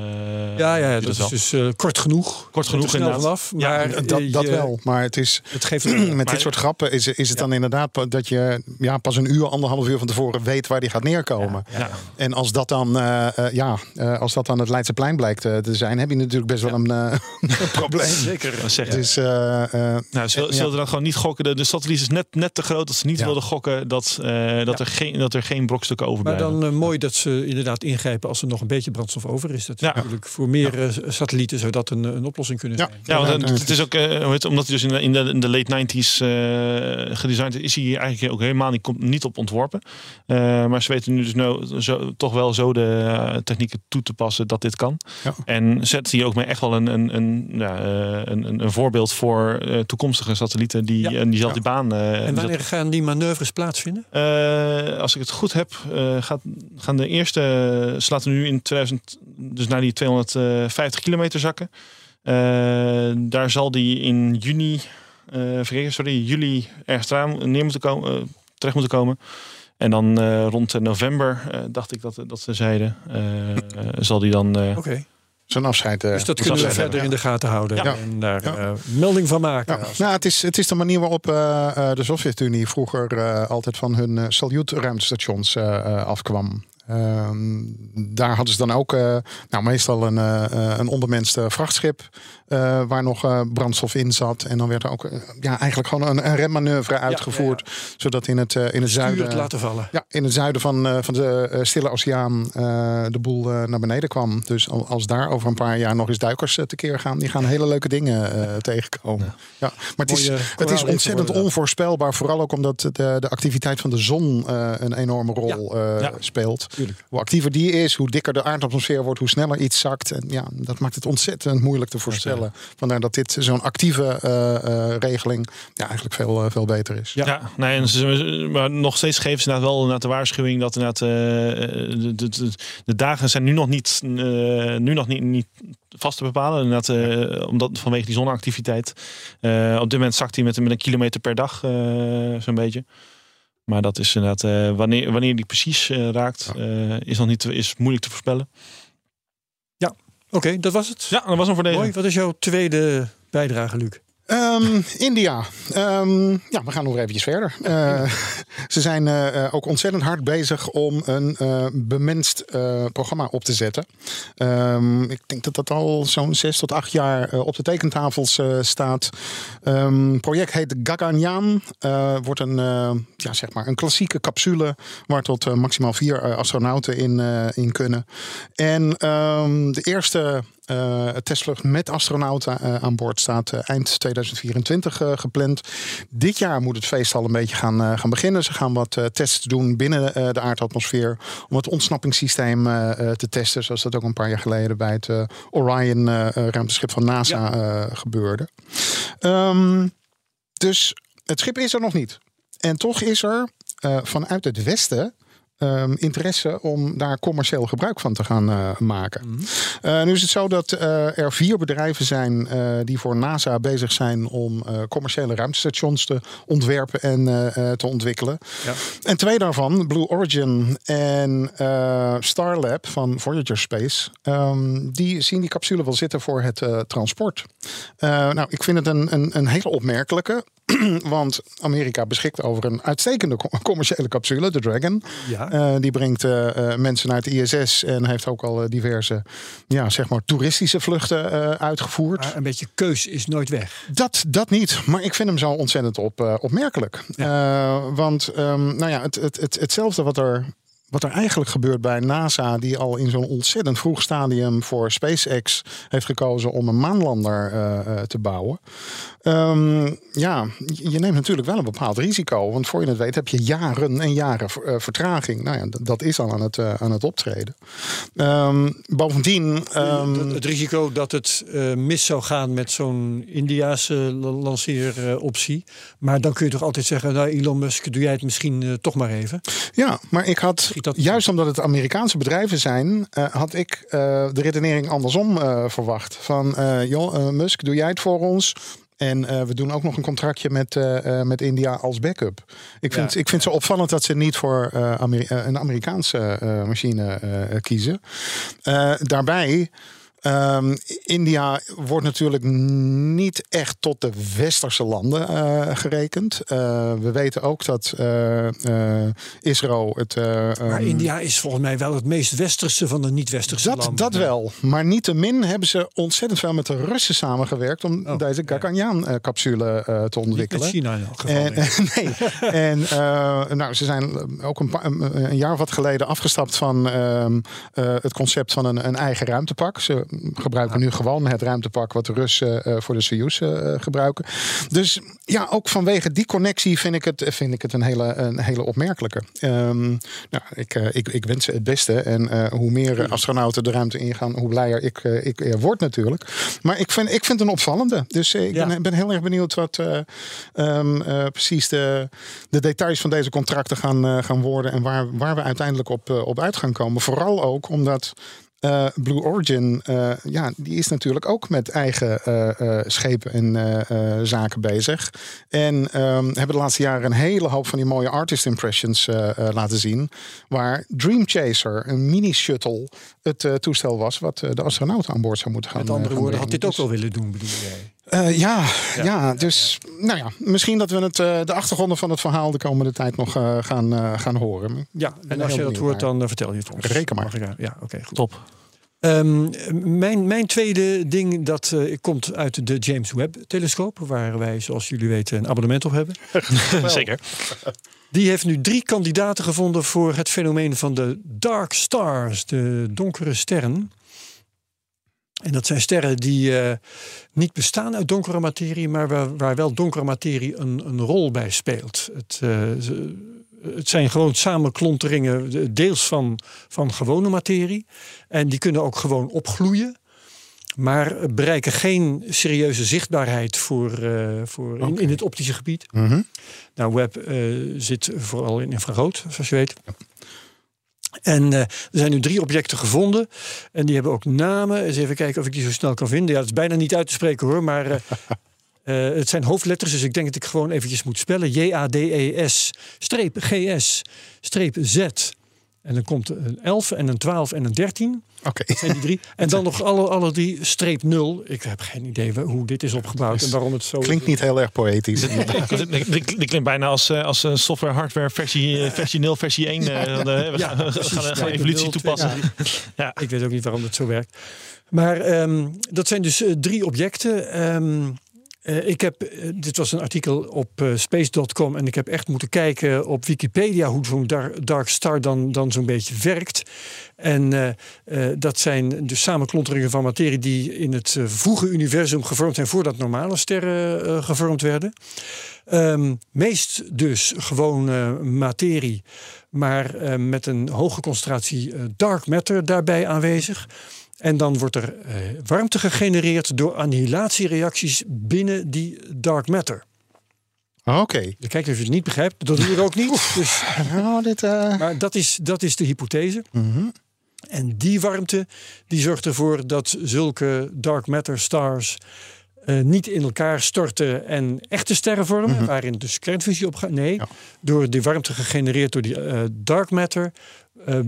Ja, ja, dat het is dus eh, kort genoeg. Kort genoeg, inderdaad. vanaf. Ja, Maar Dat, dat je- wel, maar het is Het geeft met Maar- dit soort grappen is, is het dan inderdaad dat je ja, pas een uur, anderhalf uur van tevoren weet waar die gaat neerkomen. Ja. En als dat dan, ja, eh, als dat dan het Leidseplein blijkt te zijn, heb je natuurlijk best wel een, eh, probleem. Zeker. Dat zeggen. Dus, eh, eh, Nou, ja. wilden dan gewoon niet gokken. De, de satelliet is net, net te groot dat ze niet Ja. wilden gokken dat, eh, dat, er geen, dat er geen brokstukken Maar overblijven. dan eh, mooi dat ze inderdaad ingrijpen als er nog een beetje brandstof over is. Dat is natuurlijk voor meer eh, satellieten zou dat een, een oplossing kunnen Ja. zijn. Ja, want het, is ook, eh, hoe heet het, omdat hij dus in de, in de, in de late 90s eh, gedesigned is, is hij hier eigenlijk ook helemaal niet, komt niet op ontworpen. Eh, maar ze weten nu dus nou, zo, toch wel zo de technieken toe te passen dat dit kan. Ja. En zet hij ook mee echt wel een, een, een, ja, een, een, een voorbeeld voor eh, toekomstige satellieten die, Ja. en diezelfde baan. Eh, En wanneer gaan die manoeuvres plaatsvinden? eh, als ik het goed heb, eh, gaat, gaan de eerste. Ze laten nu in 2000, dus naar die 250 kilometer zakken. Daar zal die in juni, sorry, juli ergens eraan neer moeten komen, terecht moeten komen. En dan rond november, dacht ik dat, dat ze zeiden, zal die dan. Oké, Zo'n afscheid. eh, dus dat kunnen we verder in de gaten houden en daar eh, melding van maken. Nou, het, is, het is de manier waarop eh, de Sovjet-Unie vroeger altijd van hun Salyut-ruimtestations eh, afkwam. Ehm, daar hadden ze dan ook eh, nou, meestal een, eh, eh, een ondermenst vrachtschip eh, waar nog eh, brandstof in zat. En dan werd er ook ja, eigenlijk gewoon een, een remmanoeuvre uitgevoerd. Zodat in het, in het zuiden. het laten vallen. Ja, in het zuiden van, eh, van de Stille Oceaan eh, de boel naar beneden kwam. Dus al- als daar over een paar jaar nog eens duikers eh, tekeer gaan, die gaan hele leuke dingen eh, tegenkomen. Ja. Maar het is, Mooie het is ontzettend onvoorspelbaar. Vooral ook omdat de, de activiteit van de zon eh, een enorme rol eh, Ja. speelt. Tuurlijk. Hoe actiever die is, hoe dikker de aardatmosfeer wordt, hoe sneller iets zakt. En ja, dat maakt het ontzettend moeilijk te voorspellen. Vandaar dat dit zo'n actieve eh, eh, regeling ja, eigenlijk veel, eh, veel beter is. Ja, nee, en ze, maar nog steeds geven ze inderdaad wel inderdaad de waarschuwing dat inderdaad, eh, de, de, de, de dagen zijn nu nog niet, eh, nu nog niet, niet vast te bepalen. Inderdaad, eh, omdat, vanwege die zonneactiviteit. Eh, op dit moment zakt hij met, met een kilometer per dag, eh, zo'n beetje. Maar dat is inderdaad, eh, wanneer, wanneer die precies eh, raakt, eh, is nog niet is moeilijk te voorspellen. Oké, dat was het. Ja, dat was hem voor deze. Mooi. Wat is jouw tweede bijdrage, Luc? Ehm, India. Ehm, ja, we gaan nog eventjes verder. Eh, ze zijn eh, ook ontzettend hard bezig om een eh, programma op te zetten. Ehm, ik denk dat dat al zo'n zes tot acht jaar op de tekentafels staat. Het project heet Gaganyaan. Wordt een, ja, zeg maar een klassieke capsule waar tot maximaal vier astronauten in, in kunnen. En de eerste eh, testvlucht met astronauten eh, aan boord staat eh, eind 2024 eh, gepland. Dit jaar moet het feest al een beetje gaan, gaan beginnen. Ze gaan wat tests doen binnen de aardatmosfeer om het ontsnappingssysteem te testen, zoals dat ook een paar jaar geleden bij het Orion ruimteschip van NASA gebeurde. Ehm, dus het schip is er nog niet. En toch is er vanuit het westen ehm, interesse om daar commercieel gebruik van te gaan eh, maken. Eh, nu is het zo dat eh, er vier bedrijven zijn die voor NASA bezig zijn om commerciële ruimtestations te ontwerpen en te ontwikkelen. Ja. En twee daarvan, Blue Origin en Starlab van Voyager Space, ehm, die zien die capsule wel zitten voor het transport. Nou, ik vind het een, een, een hele opmerkelijke. Want Amerika beschikt over een uitstekende co- commerciële capsule, de Dragon. Ja. Eh, die brengt eh, eh, mensen naar het ISS en heeft ook al diverse ja, zeg maar toeristische vluchten uitgevoerd. Maar een beetje keus is nooit weg. Dat, dat niet, maar ik vind hem zo ontzettend op, opmerkelijk. Want ehm, nou ja, het, het, het, hetzelfde wat er, wat er eigenlijk gebeurt bij NASA, die al in zo'n ontzettend vroeg stadium voor SpaceX heeft gekozen om een maanlander eh, eh, te bouwen. Ehm, ja, je neemt natuurlijk wel een bepaald risico. Want voor je het weet heb je jaren en jaren eh, vertraging. Nou ja, dat, is al aan het, aan het optreden. Ehm, bovendien. ehm, Het- het risico dat het mis zou gaan met zo'n Indiaanse la- lanceeroptie. Maar dan kun je toch altijd zeggen, nou Elon Musk, doe jij het misschien toch maar even. Ja, maar ik had, Dat- juist omdat het Amerikaanse bedrijven zijn, eh, had ik eh, de redenering andersom eh, verwacht. Van, joh, Musk, doe jij het voor ons? En we doen ook nog een contractje met, met India als backup. Ik vind, Ja. ik vind het zo opvallend dat ze niet voor Ameri- een Amerikaanse machine kiezen. Daarbij Ehm, India wordt natuurlijk niet echt tot de westerse landen eh, gerekend. Eh, we weten ook dat eh, Israël het. Maar ehm, India is volgens mij wel het meest westerse van de niet-westerse landen. dat wel. Maar niettemin hebben ze ontzettend veel met de Russen samengewerkt om Oh, deze. Gaganyaan-capsule te Niet ontwikkelen. met China in elk geval. En, nee. en nou, ze zijn ook een, jaar of wat geleden afgestapt van ehm, eh, het concept van een, een eigen ruimtepak. Ze gebruiken nu gewoon het ruimtepak wat de Russen eh, voor de Soyuz eh, gebruiken. Dus ja, ook vanwege die connectie vind ik het, vind ik het een, hele, een hele opmerkelijke. Ehm, nou, ik, eh, ik, ik wens ze het beste. En hoe meer astronauten de ruimte ingaan, hoe blijer ik, ik word natuurlijk. Maar ik vind, ik vind het een opvallende. Dus ik Ja. ben, ben heel erg benieuwd wat eh, ehm, eh, precies de, de details van deze contracten gaan, gaan worden. En waar, waar we uiteindelijk op, op uit gaan komen. Vooral ook omdat. Eh, Blue Origin, eh, ja, die is natuurlijk ook met eigen eh, schepen en zaken bezig. En ehm, hebben de laatste jaren een hele hoop van die mooie artist impressions laten zien. Waar Dream Chaser, een mini-shuttle, het toestel was wat de astronauten aan boord zou moeten gaan Met andere woorden, had dit ook Dus- wel willen doen, bedoel jij? Eh, ja, ja, dus nou ja, misschien dat we het, eh, de achtergronden van het verhaal de komende tijd nog eh, gaan, eh, gaan horen. Ja, en als je dat hoort, dan vertel je het ons. Reken maar. Mag ik, Ja, oké, goed. Top. Ehm, mijn, mijn tweede ding dat eh, komt uit de James Webb-telescoop, waar wij, zoals jullie weten, een abonnement op hebben. Zeker. Die heeft nu drie kandidaten gevonden voor het fenomeen van de dark stars, de donkere sterren. En dat zijn sterren die eh, niet bestaan uit donkere materie, maar waar, waar wel donkere materie een, een rol bij speelt. Het, eh, het zijn gewoon samenklonteringen, de- deels van, van gewone materie. En die kunnen ook gewoon opgloeien. Maar bereiken geen serieuze zichtbaarheid voor, eh, voor in, in het optische gebied. Mhm. Nou, Webb eh, zit vooral in infrarood, zoals je weet. En eh, er zijn nu drie objecten gevonden. En die hebben ook namen. Eens even kijken of ik die zo snel kan vinden. Ja, het is bijna niet uit te spreken hoor. Maar eh, eh, het zijn hoofdletters. Dus ik denk dat ik gewoon eventjes moet spellen. J-A-D-E-S streep G-S streep Z. En dan komt een 11 en een 12 en een 13. Oké. Dat zijn die drie. En dan nog alle, alle drie streep 0. Ik heb geen idee hoe dit is opgebouwd en waarom het zo Klinkt niet heel erg poëtisch. Die klinkt bijna als, eh, als eh, software, hardware, versie, eh, versie 0, versie 1. eh, we Ja, gaan, precies. gaan, gaan Streep evolutie 0, toepassen. Ja. Ik weet ook niet waarom dat zo werkt. Maar ehm, dat zijn dus eh, drie objecten. Ehm, eh, ik heb, eh, dit was een artikel op eh, space.com en ik heb echt moeten kijken op Wikipedia hoe zo'n dar- dark star dan, dan zo'n beetje werkt. En dat zijn dus samenklonteringen van materie die in het vroege universum gevormd zijn voordat normale sterren gevormd werden. Ehm, meest dus gewoon eh, materie, maar met een hoge concentratie dark matter daarbij aanwezig. En dan wordt er eh, warmte gegenereerd door annihilatiereacties binnen die dark matter. Oké. Dus kijk, als je het niet begrijpt, dat doe ik ook niet. Dus, Nou, dit, eh, maar dat is, dat is de hypothese. mhm. En die warmte die zorgt ervoor dat zulke dark matter stars eh, niet in elkaar storten en echte sterren vormen, waarin dus kernfusie op gaat. Nee, Ja. door die warmte gegenereerd door die dark matter eh,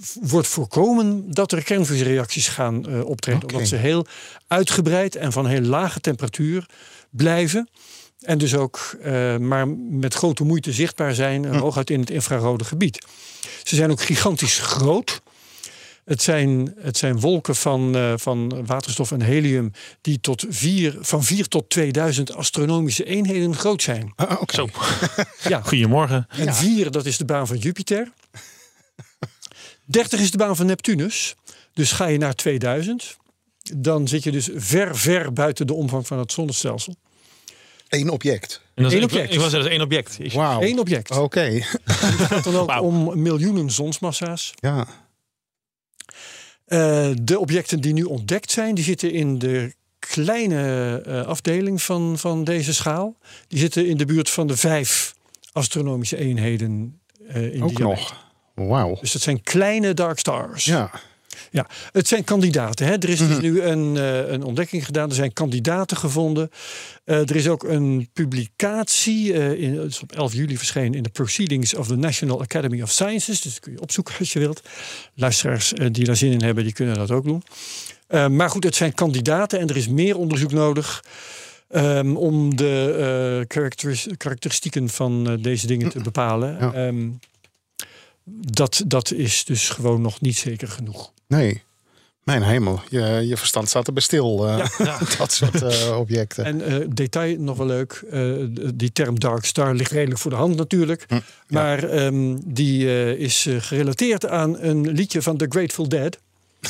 v- wordt voorkomen dat er kernfusiereacties gaan eh, optreden, omdat ze heel uitgebreid en van heel lage temperatuur blijven. En dus ook eh, maar met grote moeite zichtbaar zijn, eh, hooguit in het infrarode gebied. Ze zijn ook gigantisch groot. Het zijn, het zijn wolken van, eh, van waterstof en helium die tot vier, van 4 tot 2000 astronomische eenheden groot zijn. Ah, oké. Zo, Ja. goedemorgen. En 4, dat is de baan van Jupiter. 30 is de baan van Neptunus. Dus ga je naar 2000, dan zit je dus ver, ver buiten de omvang van het zonnestelsel. Eén object. En dat is, Eén object. Ik was er dus één object. Wauw. Eén object. Oké. Het gaat dan ook om miljoenen zonsmassa's. Ja. Eh, de objecten die nu ontdekt zijn, die zitten in de kleine eh, afdeling van, van deze schaal. Die zitten in de buurt van de vijf astronomische eenheden eh in Ook nog. Wauw. Dus dat zijn kleine dark stars. Ja. Ja, het zijn kandidaten. Hè? Er is Mhm. dus nu een, eh, een ontdekking gedaan. Er zijn kandidaten gevonden. Eh, er is ook een publicatie. eh, in, het is op 11 juli verschenen in de Proceedings of the National Academy of Sciences. Dus dat kun je opzoeken als je wilt. Luisteraars die daar zin in hebben, die kunnen dat ook doen. Maar goed, het zijn kandidaten en er is meer onderzoek nodig. ehm, om de karakteris- karakteristieken van deze dingen te bepalen. Ja. Ehm, dat, dat is dus gewoon nog niet zeker genoeg. Nee. Mijn hemel, je, je verstand staat er bij stil. eh, dat soort eh, objecten. En eh, detail nog wel leuk. die term Dark Star ligt redelijk voor de hand natuurlijk. Hm, Maar ehm, die is gerelateerd aan een liedje van The Grateful Dead.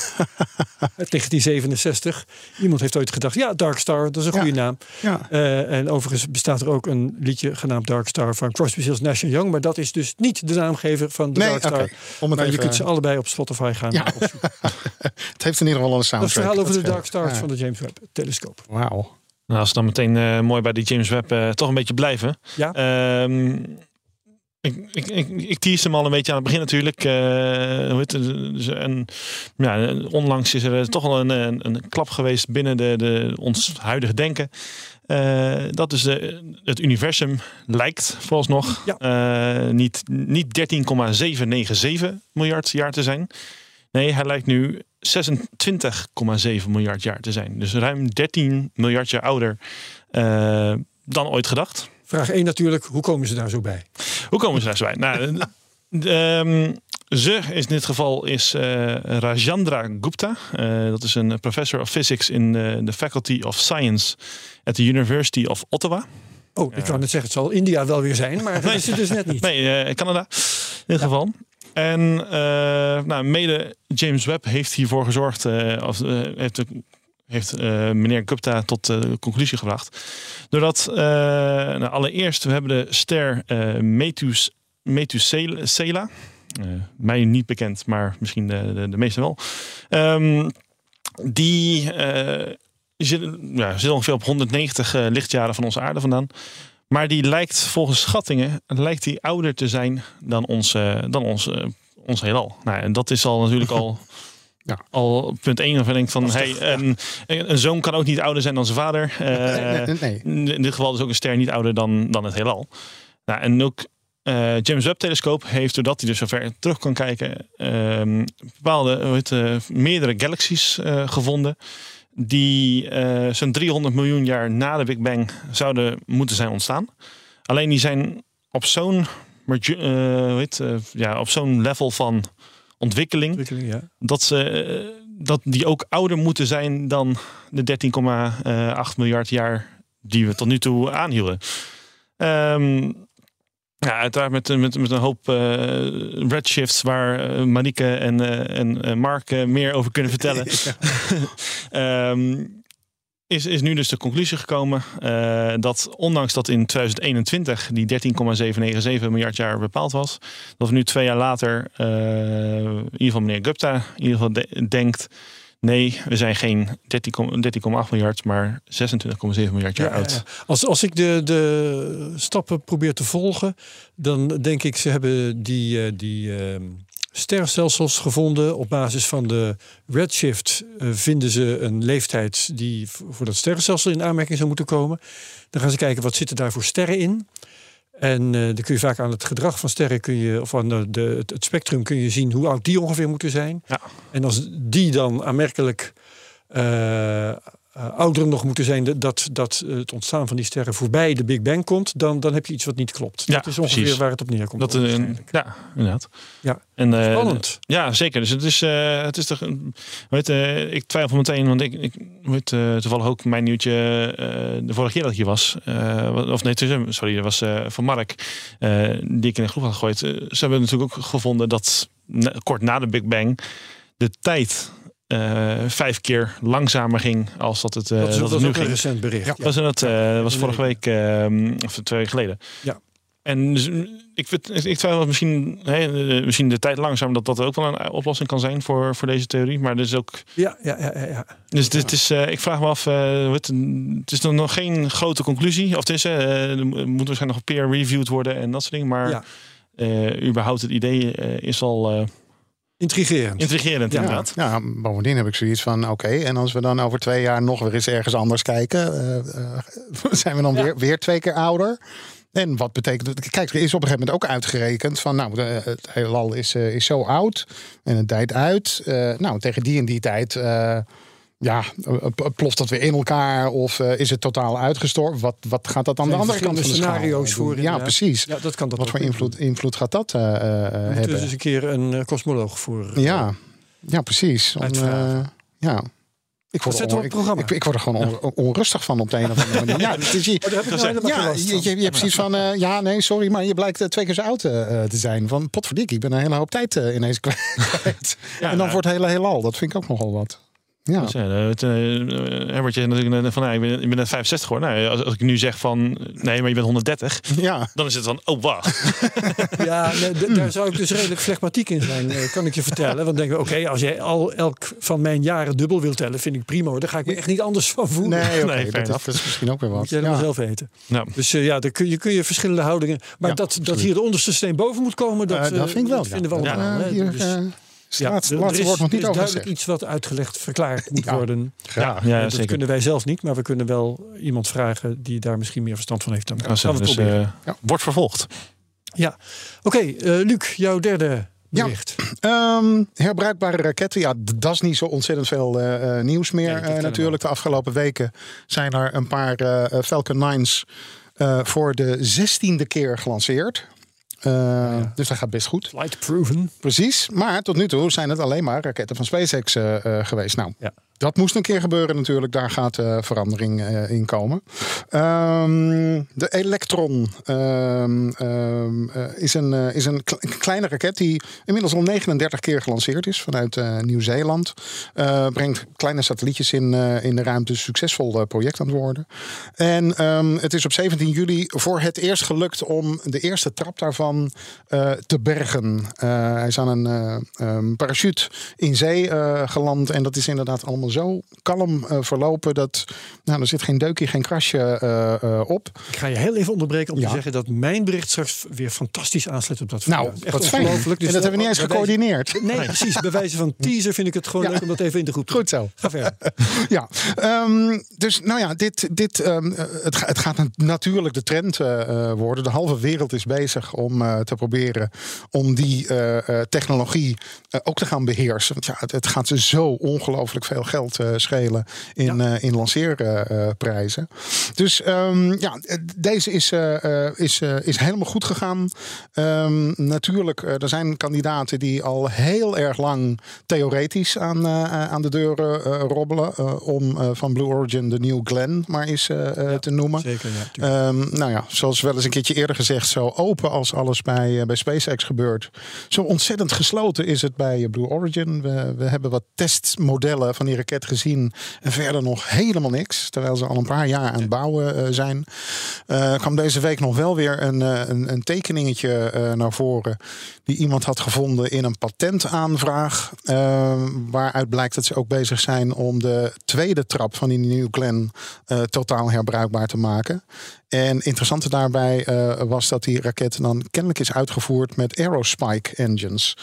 Uit 1967. Iemand heeft ooit gedacht, ja, Dark Star, dat is een Ja. goede naam. Ja. Eh, en overigens bestaat er ook een liedje genaamd Dark Star van Crosby, Stills, Nash Young. Maar dat is dus niet de naamgever van de Nee, Dark Star. oké. Om het maar je even- kunt ze allebei op Spotify gaan Ja. opzoeken. Het heeft in ieder geval een Dat is soundtrack. het verhaal over de. Dark Stars Ja. van de James Webb telescoop. Wauw. Nou, als we dan meteen eh, mooi bij die James Webb eh, toch een beetje blijven. Ja. Ehm, ik, ik, ik, ik tease hem al een beetje aan het begin natuurlijk. Eh, hoe heet het? Dus een, ja, onlangs is er toch wel een, een, een klap geweest binnen de, de, ons huidige denken. Eh, dat is de, het universum lijkt vooralsnog Ja. eh, niet, niet 13,797 miljard jaar te zijn. Nee, hij lijkt nu 26,7 miljard jaar te zijn. Dus ruim 13 miljard jaar ouder eh, dan ooit gedacht. Vraag 1 natuurlijk, hoe komen ze daar zo bij? Hoe komen ze daar zo bij? Nou, ehm, ze is in dit geval is eh, Rajendra Gupta. Eh, dat is een professor of physics in de the Faculty of Science at the University of Ottawa. Oh, ik kan net zeggen, het zal India wel weer zijn, maar dat is het dus net niet. Nee, eh, Canada in dit geval. En nou, mede James Webb heeft hiervoor gezorgd, of, heeft, de- heeft eh, meneer Gupta tot de conclusie gebracht. Doordat, eh, nou, allereerst, we hebben de ster eh Metus, Methuselah. Eh, mij niet bekend, maar misschien de, de, meesten wel. Ehm, die zit, ja, zit ongeveer op 190 eh, lichtjaren van onze aarde vandaan. Maar die lijkt volgens schattingen lijkt die ouder te zijn dan ons, dan ons, ons heelal. Nou, en dat is al natuurlijk al, Ja. al punt 1 waarvan ik denk van hey, een, een zoon kan ook niet ouder zijn dan zijn vader. Eh, Nee, in dit geval is ook een ster niet ouder dan, dan het heelal. Nou, en ook eh, James Webb telescoop heeft, doordat hij dus zover terug kan kijken, ehm, bepaalde hoe heet, eh, meerdere galaxies gevonden. Die zo'n 300 miljoen jaar na de Big Bang zouden moeten zijn ontstaan. Alleen die zijn op zo'n ja, op zo'n level van ontwikkeling Ontwikkeling, ja. dat, ze, eh, dat die ook ouder moeten zijn dan de 13,8 miljard jaar die we tot nu toe aanhielden. Ehm, ja, uiteraard met, met, met een hoop eh, redshifts waar eh, Marieke en, en Mark meer over kunnen vertellen. Ehm, is, is nu dus de conclusie gekomen eh, dat ondanks dat in 2021 die 13,797 miljard jaar bepaald was, dat we nu twee jaar later, eh, in ieder geval meneer Gupta, in ieder geval de- denkt, nee, we zijn geen 13,8 13,8 miljard, maar 26,7 miljard jaar Ja, oud. Als, als ik de, de stappen probeer te volgen, dan denk ik, ze hebben die, eh, die ehm, sterrenstelsels gevonden. Op basis van de redshift eh, vinden ze een leeftijd die voor dat sterrenstelsel in aanmerking zou moeten komen. Dan gaan ze kijken wat zitten daar voor sterren in. En eh, dan kun je vaak aan het gedrag van sterren kun je, of aan de, het spectrum kun je zien hoe oud die ongeveer moeten zijn. Ja. En als die dan aanmerkelijk eh, eh, ouder nog moeten zijn, dat, dat het ontstaan van die sterren voorbij de Big Bang komt, dan, dan heb je iets wat niet klopt. Ja, dat is ongeveer precies. waar het op neerkomt. Dat, eh, waarschijnlijk. ja, inderdaad. Ja. En, eh, Spannend. Ja, zeker. Dus het is, eh, het is toch. een- Weet, eh, ik twijfel meteen, want ik, ik weet eh, toevallig ook mijn nieuwtje eh, de vorige keer dat ik hier was. eh, of nee, sorry, dat was eh, van Mark, eh, die ik in de groep had gegooid. Eh, ze hebben natuurlijk ook gevonden dat kort na de Big Bang de tijd eh, vijf keer langzamer ging als dat het, eh, dat is, dat dat het is nu ook een ging. recent bericht. Ja. Was dat, eh, dat was vorige week, eh, of twee weken geleden. Ja. En dus, mm, ik, vind, ik twijfel dat misschien, hè, eh, misschien de tijd langzaam dat dat ook wel een oplossing kan zijn voor, voor deze theorie. Maar er is ook. Ja, ja, ja, ja, ja. Dus dit is, eh, ik vraag me af, eh, het, het is dan nog geen grote conclusie. Of het is, eh, er moet waarschijnlijk nog peer-reviewed worden en dat soort dingen. Maar Ja. eh, überhaupt het idee eh, is al eh, Intrigerend. intrigerend Ja. inderdaad. Ja, bovendien heb ik zoiets van, oké, en als we dan over twee jaar nog weer eens ergens anders kijken, eh, eh, zijn we dan weer, weer twee keer ouder? En wat betekent het? Kijk, er is op een gegeven moment ook uitgerekend van, nou, de- het heelal is, eh, is zo oud en het dijt uit. Eh, nou, tegen die en die tijd, eh, ja, eh, ploft dat weer in elkaar of eh, is het totaal uitgestorven? Wat, wat gaat dat aan de andere kant van de scenario's voor, Ja, inderdaad. precies. Ja, dat kan dat Wat voor invloed, invloed gaat dat eh, eh, moeten hebben? dus een keer een eh, kosmoloog voor. eh, Ja, ja precies. Om, eh, ja. Ik word, er on-. Ik, ik word er gewoon on- onrustig van op de een of andere manier. Ja, je, Oh, nou ja, je, je, je hebt zoiets van, eh, ja, nee, sorry, maar je blijkt eh, twee keer zo oud eh, te zijn. Van, potverdikkie, ik ben een hele hoop tijd eh, ineens kwijt. Ja, en dan nou, wordt het hele heelal. Dat vind ik ook nogal wat. Ja, Dus, ja, het, eh, Herbert, je natuurlijk van, nou, ik, ben, ik ben net 65 hoor. Nou, als, als ik nu zeg van, nee, maar je bent 130, ja. dan is het van, oh wacht. Ja, nee, daar zou ik dus redelijk flegmatiek in zijn, eh, kan ik je vertellen. Want denk ik, oké, als jij al elk van mijn jaren dubbel wilt tellen, vind ik prima. hoor. Daar ga ik me echt niet anders van voelen. Nee, oké, Nee, dat, is, enough. dat is misschien ook weer wat. Moet jij helemaal Ja. zelf weten. Nou, Dus eh, ja, daar kun je, kun je verschillende houdingen. Maar Ja, dat, dat hier de onderste steen boven moet komen, dat, Eh, dat eh, vind ik wel. dat vinden we ja. allemaal. Ja, hier, Dus, eh, ja, er- er laatste is- woord nog er niet is over duidelijk gezegd. iets wat uitgelegd, verklaard moet Ja. worden. Graag. ja, dat zeker. kunnen wij zelf niet, maar we kunnen wel iemand vragen die daar misschien meer verstand van heeft dan. Kan Gaan we het dus, proberen. eh, Ja. wordt vervolgd. ja, oké, eh, Luc, jouw derde Ja. bericht. Ehm, herbruikbare raketten, ja, dat is niet zo ontzettend veel eh, nieuws meer eh, natuurlijk. De afgelopen weken zijn er een paar Falcon 9's eh, voor de zestiende keer gelanceerd. Eh, Dus dat gaat best goed. Flight proven. Precies. Maar tot nu toe zijn het alleen maar raketten van SpaceX eh, eh, geweest. Nou, Ja. dat moest een keer gebeuren natuurlijk. Daar gaat verandering in komen. Ehm, de Electron ehm, ehm, eh, is een, is een kle- kleine raket die inmiddels al 39 keer gelanceerd is vanuit Nieuw-Zeeland. Brengt kleine satellietjes in, in de ruimte. Succesvol project aan het worden. En het is op 17 juli voor het eerst gelukt om de eerste trap daarvan eh, te bergen. Eh, hij is aan een eh, parachute in zee geland. En dat is inderdaad allemaal zo kalm verlopen. Dat nou, er zit geen deukje, geen krasje op. Ik ga je heel even onderbreken om Ja. te zeggen dat mijn bericht straks weer fantastisch aansluit op dat van Nou. Echt ongelooflijk. Dus en dat hebben we niet eens wijze- gecoördineerd. Nee, precies. Bij wijze van teaser vind ik het gewoon Ja. leuk om dat even in de groep te Goed zo. Ga verder. Ja, ehm, dus nou ja, dit, dit, ehm, eh, het, het gaat nat- natuurlijk de trend worden. De halve wereld is bezig om eh, te proberen om die eh, eh, technologie ook te gaan beheersen. Want ja, het, het gaat ze zo ongelooflijk veel geld schelen in, in lanceerprijzen. dus ehm, ja, deze is, is, is helemaal goed gegaan. Ehm, natuurlijk, er zijn kandidaten die al heel erg lang theoretisch aan, aan de deuren robbelen. om van Blue Origin de New Glenn maar eens te noemen. Zeker, ja. Ehm, nou ja, zoals wel eens een keertje eerder gezegd, zo open als bij, eh, bij SpaceX gebeurt. Zo ontzettend gesloten is het bij eh, Blue Origin. We, we hebben wat testmodellen van die raket gezien. En verder nog helemaal niks. Terwijl ze al een paar jaar aan het bouwen eh, zijn. Eh kwam deze week nog wel weer een, een, een tekeningetje naar voren. Die iemand had gevonden in een patentaanvraag. waaruit blijkt dat ze ook bezig zijn om de tweede trap van die New Glenn totaal herbruikbaar te maken. En interessante daarbij was dat die raket dan kennelijk is uitgevoerd met Aerospike engines.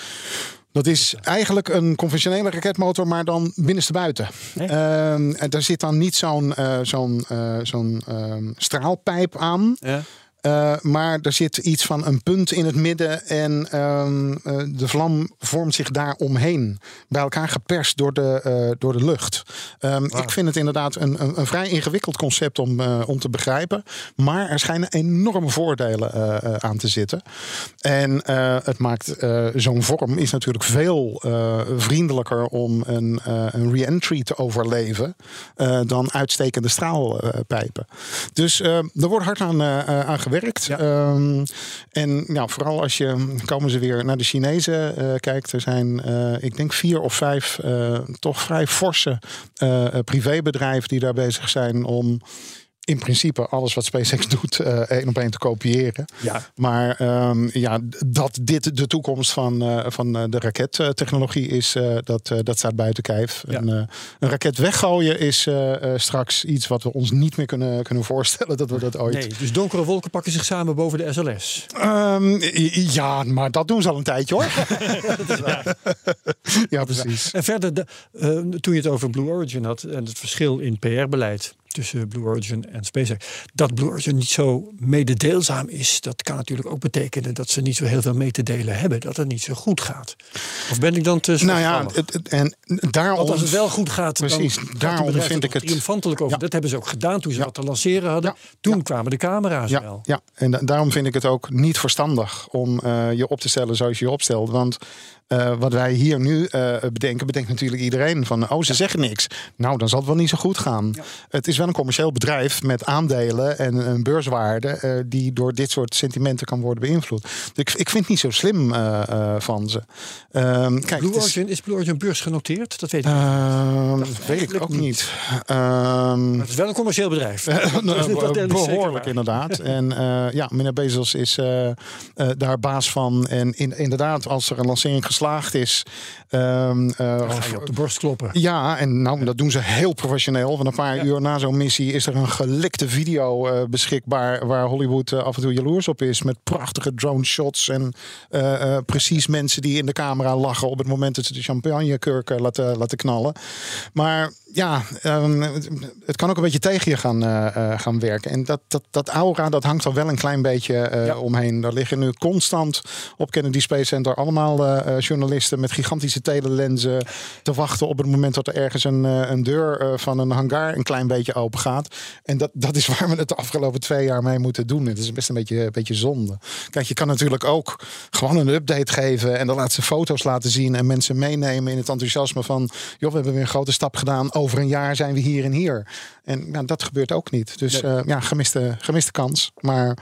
Dat is eigenlijk een conventionele raketmotor, maar dan binnenstebuiten. Ehm, en daar zit dan niet zo'n eh, zo'n eh, zo'n ehm, straalpijp aan. Ja. Eh, maar er zit iets van een punt in het midden en ehm, eh, de vlam vormt zich daar omheen. Bij elkaar geperst door de, eh, door de lucht. Ehm, Ik vind het inderdaad een, een, een vrij ingewikkeld concept om, om te begrijpen. Maar er schijnen enorme voordelen aan te zitten. En het maakt zo'n vorm is natuurlijk veel vriendelijker om een, een re-entry te overleven dan uitstekende straalpijpen. Dus eh, er wordt hard aan, eh, eh, aan gewerkt. Ehm, en ja, vooral als je komen ze weer naar de Chinezen eh, kijkt. Er zijn, eh, ik denk, vier of vijf eh, toch vrij forse privébedrijven die daar bezig zijn om in principe alles wat SpaceX doet eh, één op één te kopiëren. Ja. Maar ehm, ja, dat dit de toekomst van, eh, van eh, de rakettechnologie is, dat, dat staat buiten kijf. Ja. En, een raket weggooien is straks iets wat we ons niet meer kunnen, kunnen voorstellen dat we dat ooit. Nee, dus donkere wolken pakken zich samen boven de SLS. Ehm, ja, maar dat doen ze al een tijdje hoor. ja, precies. En verder, de, toen je het over Blue Origin had en het verschil in PR-beleid tussen Blue Origin en SpaceX. Dat Blue Origin niet zo mededeelzaam is, dat kan natuurlijk ook betekenen dat ze niet zo heel veel mee te delen hebben, dat het niet zo goed gaat. Of ben ik dan te Nou ja, het, het- en daarom... Want als het wel goed gaat, Precies, dan daarom vind ik het- triomfantelijk over. Ja. Dat hebben ze ook gedaan toen ze Ja. dat te lanceren hadden. Ja. Toen kwamen de camera's wel. ja. en da- daarom vind ik het ook niet verstandig om eh, je op te stellen zoals je je opstelt. Want eh, wat wij hier nu eh, bedenken, bedenkt natuurlijk iedereen van, oh, ze zeggen niks. Nou, dan zal het wel niet zo goed gaan. Het is wel een commercieel bedrijf met aandelen en een beurswaarde eh, die door dit soort sentimenten kan worden beïnvloed. Dus ik, ik vind het niet zo slim eh, eh, van ze. Ehm, kijk, Blue het is- Origin, is Blue Origin beursgenoteerd? Dat weet ik niet. Ehm, Dat weet ik ook niet. niet. Ehm, het is wel een commercieel bedrijf. Behoorlijk inderdaad. En ja, meneer Bezos is daar baas van. En in, inderdaad, als er een lancering geslaagd is. ga je op de borst kloppen. ja, en nou, dat doen ze heel professioneel. Want een paar uur na zo'n missie is er een gelikte video eh, beschikbaar. Waar Hollywood eh, af en toe jaloers op is. Met prachtige drone shots. En eh, precies mensen die in de camera lachen op het moment dat ze de champagnekurken laten, laten knallen. Maar ja, ehm, het, het kan ook een beetje tegen je gaan, gaan werken. En dat, dat, dat aura, dat hangt er wel een klein beetje Ja. omheen. Daar liggen nu constant op Kennedy Space Center allemaal journalisten met gigantische telelenzen te wachten op het moment dat er ergens een, een deur van een hangar een klein beetje open gaat. En dat, dat is waar we het de afgelopen twee jaar mee moeten doen. Het is best een beetje, een beetje zonde. Kijk, je kan natuurlijk ook gewoon een update geven en de laatste foto's laten zien en mensen meenemen in het enthousiasme van, joh, we hebben weer een grote stap gedaan. Over een jaar zijn we hier en hier. En ja, dat gebeurt ook niet. Dus Nee. eh, ja, gemiste, gemiste kans. Maar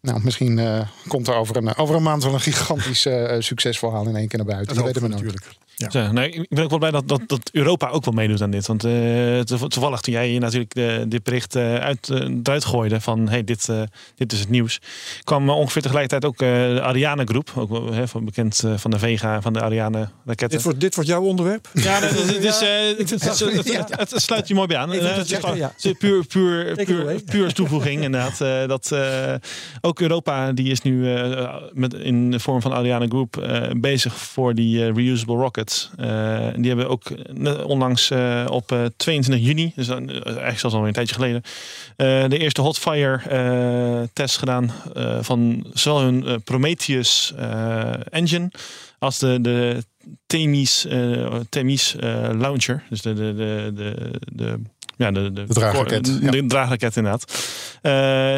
nou, misschien eh, komt er over een, over een maand wel een gigantisch eh, succesverhaal in één keer naar buiten. Dat, weten we natuurlijk. Ja. Zo, nou, ik ben ook wel blij dat, dat, dat Europa ook wel meedoet aan dit. Want eh, toev- toevallig toen jij hier natuurlijk de, dit bericht eh, uit, eh, eruit gooide van hey, dit, eh, dit is het nieuws. kwam ongeveer tegelijkertijd ook eh, de Ariane groep. Ook wel, hè, van, bekend eh, van de Vega, van de Ariane raketten. Dit wordt, dit wordt jouw onderwerp? Ja, dat is, het, eh, sluit je mooi bij aan. Het is gewoon- puur, puur, puur, toevoeging inderdaad. eh, dat eh, ook Europa die is nu eh, met, in de vorm van Ariane Group eh, bezig voor die reusable rockets. Eh, die hebben ook eh, onlangs eh, op eh, 22 juni, dus eigenlijk zelfs al een tijdje geleden, de eerste hotfire test gedaan van zowel hun Prometheus engine als de, de Themis, Themis launcher. Dus de, de, de, de, de ja, de, de, De draagraket, De, ja. de draagraket, inderdaad.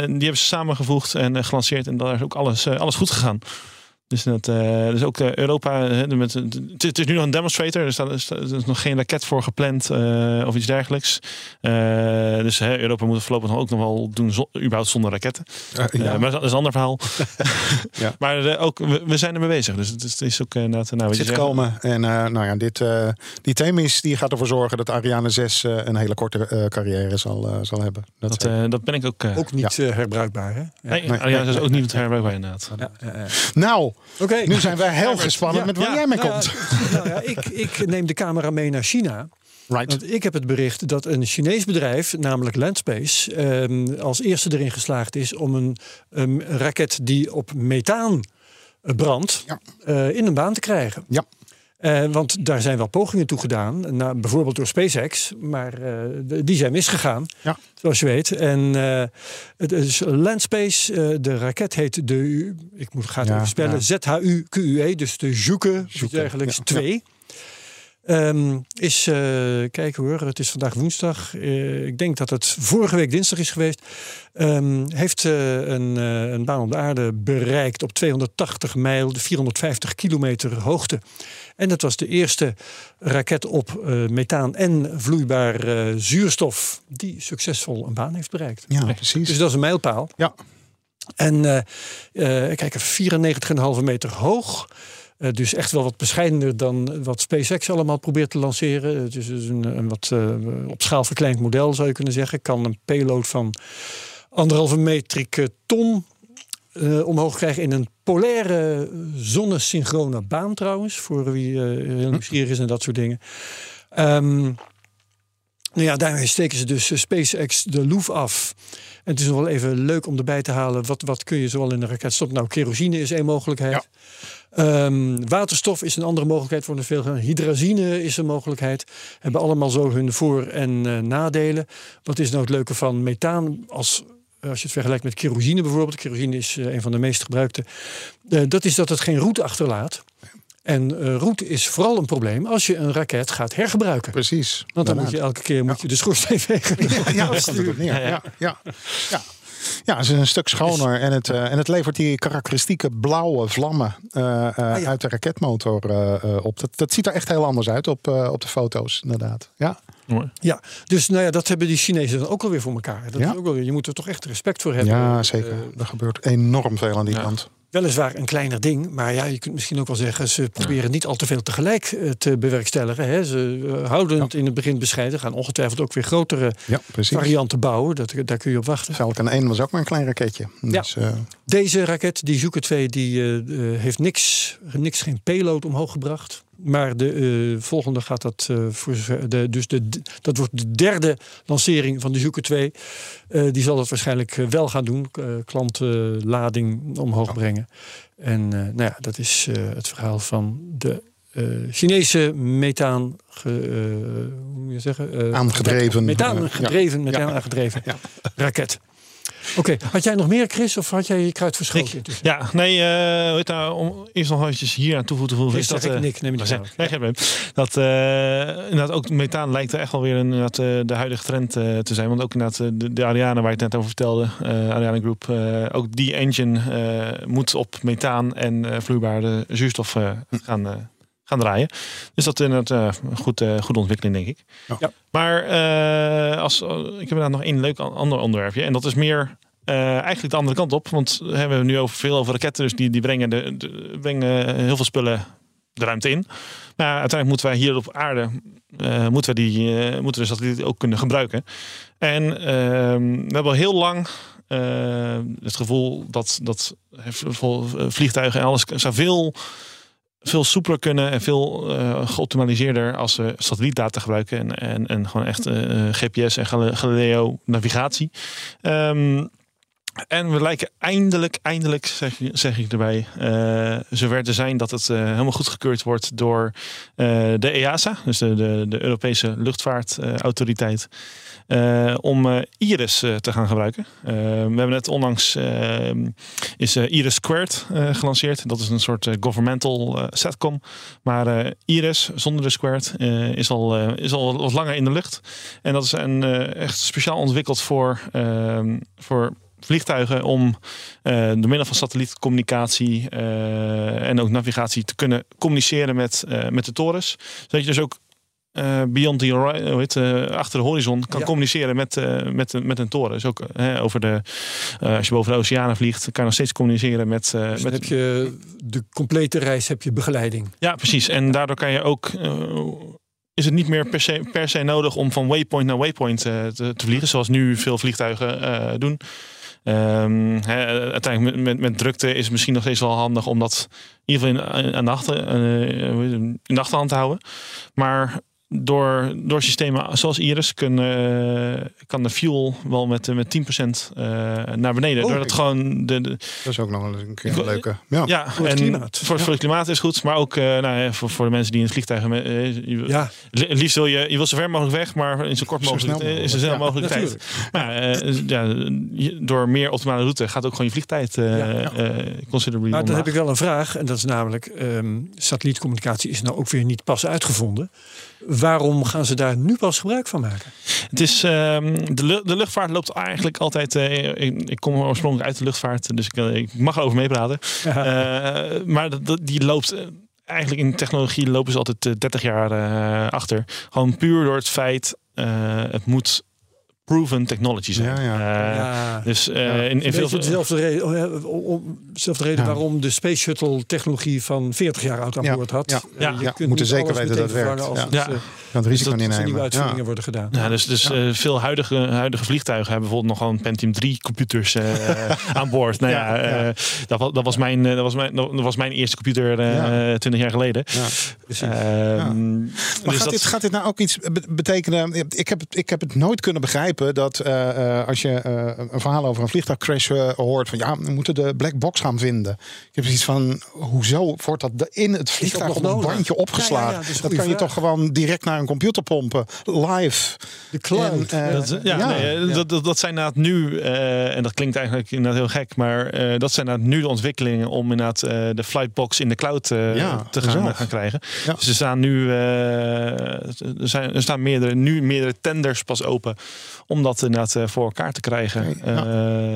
Die hebben ze samengevoegd en gelanceerd. En daar is ook alles, alles goed gegaan. Dus, dat, eh, dus ook eh, Europa, hè, met, het, het is nu nog een demonstrator. Er staat, er staat- er is nog geen raket voor gepland eh, of iets dergelijks. Eh, dus hè, Europa moet het voorlopig nog ook nog wel doen, zo, überhaupt zonder raketten. Ja. maar dat is een ander verhaal. Ja. Maar ook, we, we zijn ermee bezig. Dus het is, het is ook inderdaad... Nou, zit komen. En eh, nou ja, dit, eh, die Themis die gaat ervoor zorgen dat Ariane 6 eh, een hele korte eh, carrière zal, eh, zal hebben. Dat, Dat, eh, dat ben ik ook... eh Ook niet herbruikbaar, hè? Ja. nee, nee, Ariane nee, is ook niet herbergbaar inderdaad. Ja, ja, ja. nou, Oké. nu zijn wij heel gespannen Ja, met waar ja, jij mee Nou komt. nou ja, ik, ik neem de camera mee naar China. Right. Want ik heb het bericht dat een Chinees bedrijf, namelijk Landspace, ehm, als eerste erin geslaagd is om een, een raket die op methaan brandt, Ja. eh, in een baan te krijgen. Ja. Eh, want daar zijn wel pogingen toe gedaan, nou, bijvoorbeeld door SpaceX, maar eh, die zijn misgegaan, Ja. zoals je weet. En eh, het is Landspace, de raket heet de, ik moet ga het Ja, even spellen, ja. Z-H-U-Q-U-E, dus de Juke, of iets Juke, dergelijks, ja, 2. Ehm, is, eh kijken hoor, het is vandaag woensdag. Eh, ik denk dat het vorige week dinsdag is geweest. Ehm, heeft eh, een, een baan om de aarde bereikt op 280 mijl, 450 kilometer hoogte. En dat was de eerste raket op methaan en vloeibaar zuurstof die succesvol een baan heeft bereikt. Ja, precies. Dus dat is een mijlpaal. Ja. En kijk, 94,5 meter hoog. Eh, dus echt wel wat bescheidener dan wat SpaceX allemaal probeert te lanceren. Het is dus een, een wat eh, op schaal verkleind model, zou je kunnen zeggen. Kan een payload van anderhalve metric ton eh, omhoog krijgen in een polaire zonnesynchrone baan trouwens. Voor wie heel nieuwsgierig is en dat soort dingen. Ehm, Nou ja, daarmee steken ze dus eh, SpaceX de loef af. En het is nog wel even leuk om erbij te halen. Wat, wat kun je zoal in een raket stoppen? Nou, kerosine is één mogelijkheid. Ehm, waterstof is een andere mogelijkheid voor de veel. Hydrazine is een mogelijkheid. Hebben allemaal zo hun voor- en eh, nadelen. Wat is nou het leuke van methaan als als je het vergelijkt met kerosine bijvoorbeeld, kerosine is eh, een van de meest gebruikte, eh, dat is dat het geen roet achterlaat. En eh roet is vooral een probleem als je een raket gaat hergebruiken. Precies. Want dan moet je elke keer moet je de schoorsteen vegen. Ja, ja. Ja, ja, ja. ja. Ja, het is een stuk schoner en het, eh, en het levert die karakteristieke blauwe vlammen eh, eh, Ah, ja. uit de raketmotor eh, eh, op. Dat, dat ziet er echt heel anders uit op, eh, op de foto's, inderdaad. Ja, Mooi. Ja, dus nou ja, dat hebben die Chinezen dan ook alweer voor elkaar. Dat Ja. is ook je moet er toch echt respect voor hebben. ja zeker. er gebeurt enorm veel aan die Ja. kant. Weliswaar een kleiner ding, maar ja, je kunt misschien ook wel zeggen, ze proberen niet al te veel tegelijk eh, te bewerkstelligen. Hè. Ze eh, houden het in het begin bescheiden, gaan ongetwijfeld ook weer grotere Ja, varianten bouwen. Dat, daar kun je op wachten. Falcon 1 was ook maar een klein raketje. Dus, eh, Deze raket, die Zhuke 2, die heeft niks, niks, geen payload omhoog gebracht. Maar de eh, volgende gaat dat eh, voor de, dus de, dat wordt de derde lancering van de Zhuke 2. Eh, die zal het waarschijnlijk wel gaan doen. klantlading omhoog brengen. En nou ja, dat is het verhaal van de Chinese methaan, ge, hoe moet je zeggen? Aangedreven. Methaan gedreven, methaan aangedreven raket. Oké, had jij nog meer, Chris, of had jij je kruid verschoten? Ja, nee, eh, om eerst nog eventjes hier aan toe te voegen. Is dat, ik eh, Nick, neem je niet Nee, geen probleem. Dat eh, inderdaad ook methaan lijkt er echt wel weer een, inderdaad, de huidige trend te zijn. Want ook inderdaad de, de Ariane waar ik het net over vertelde, Ariane Group, ook die engine moet op methaan en vloeibare zuurstof gaan, gaan draaien. Dus dat is inderdaad eh, een goed, eh, goede ontwikkeling, denk ik. Ja. Ja. Maar eh, als, ik heb inderdaad nog één leuk an- ander onderwerpje. En dat is meer eh, eigenlijk de andere kant op. Want we hebben nu over, veel over raketten. Dus die, die brengen, de, de- brengen heel veel spullen de ruimte in. Maar uiteindelijk moeten wij hier op aarde eh, moeten we die eh, moeten we de satelliet ook kunnen gebruiken. En ehm, we hebben al heel lang het gevoel dat, dat vol- vliegtuigen en alles zou veel, soepeler kunnen en veel eh geoptimaliseerder als we satellietdata gebruiken en, en, en gewoon echt eh, GPS en Gal- Galileo navigatie. Ehm, en we lijken eindelijk, eindelijk zeg, ik erbij, eh zover te zijn dat het eh, helemaal goedgekeurd wordt door eh, de EASA, dus de, de, de Europese luchtvaartautoriteit, om Iris te gaan gebruiken. We hebben net onlangs is Iris Squared gelanceerd. Dat is een soort governmental satcom. Maar Iris zonder de Squared is, al, is al wat langer in de lucht. En dat is een, echt speciaal ontwikkeld voor, voor vliegtuigen om eh, door middel van satellietcommunicatie eh, en ook navigatie te kunnen communiceren met, eh, met de torens. Zodat je dus ook beyond the hori- hoe heet, eh, achter de horizon kan Ja. communiceren met, met, met een toren. Dus ook over de, als je boven de oceanen vliegt, kan je nog steeds communiceren met, Dus dan met heb je de complete reis heb je begeleiding. ja, precies. En daardoor kan je ook. is het niet meer per se, per se nodig om van waypoint naar waypoint te, te vliegen, zoals nu veel vliegtuigen doen. Ehm, uiteindelijk met, met, met drukte is het misschien nog steeds wel handig om dat in ieder geval in, de, achter, eh, in de achterhand te houden. Maar door, door systemen zoals Iris kan, eh, kan de fuel wel met, eh, met 10% eh, naar beneden. Oh, Doordat gewoon de, de, Dat is ook nog wel een keer leuke. Ja. ja, Voor het klimaat. Voor, voor het klimaat is goed, maar ook eh, nou, voor, voor de mensen die in het vliegtuig eh, Ja, liefst wil je, je wil zo ver mogelijk weg, maar in zo kort Zo mogelijk, is zo snel mogelijk. tijd. Maar eh, ja, door meer optimale route gaat ook gewoon je vliegtijd eh Ja, ja. eh, considerably maar dan heb ik wel een vraag. En dat is namelijk, ehm, satellietcommunicatie is nou ook weer niet pas uitgevonden. Waarom gaan ze daar nu pas gebruik van maken? Het is, ehm, de, de luchtvaart loopt eigenlijk altijd. eh, ik, ik kom oorspronkelijk uit de luchtvaart, dus ik, eh, ik mag erover meepraten. Eh, maar dat, dat- die loopt. Eigenlijk in technologie lopen ze altijd eh, 30 jaar achter. Gewoon puur door het feit, het moet proven technology zijn. Ja, ja. Eh, Ja. Dus eh, Ja, in, in veel beetje dezelfde reden, dezelfde reden Ja. waarom de Space Shuttle technologie van 40 jaar oud aan Ja, boord had. ja, ja. je Ja, kunt moeten niet zeker weten dat het werkt. Als Ja. het, Ja. Kan het risico als niet er nieuwe nemen. uitvindingen Ja. worden gedaan. Ja, dus, dus eh, veel huidige, huidige vliegtuigen hebben bijvoorbeeld nog gewoon Pentium 3 computers eh, aan boord. Nou ja, eh, dat, was, dat, was mijn, eh, dat, was mijn, dat was mijn eerste computer eh Ja. 20 jaar geleden. Ja. Ehm, Maar dus gaat, dat- dit, gaat dit nou ook iets be- betekenen? Ik heb, ik heb het nooit kunnen begrijpen dat eh, eh, als je eh, een verhaal over een vliegtuigcrash hoort van ja, we moeten de black box gaan vinden. Ik heb zoiets van hoezo wordt dat de- in het vliegtuig nog op een bandje opgeslagen? Ja, ja, ja, dat kan je toch gewoon direct naar een computer pompen, live. De cloud. En, Dat, ja, Ja. nee, Dat, dat, dat zijn inderdaad nu, eh, en dat klinkt eigenlijk inderdaad heel gek, maar eh, dat zijn inderdaad nu de ontwikkelingen om inderdaad eh, de flightbox in de cloud Ja, te gaan, gaan krijgen. Ja. Dus er staan nu eh, er, zijn, er staan meerdere, nu meerdere tenders pas open om dat inderdaad eh, voor elkaar te krijgen. Oké, ja.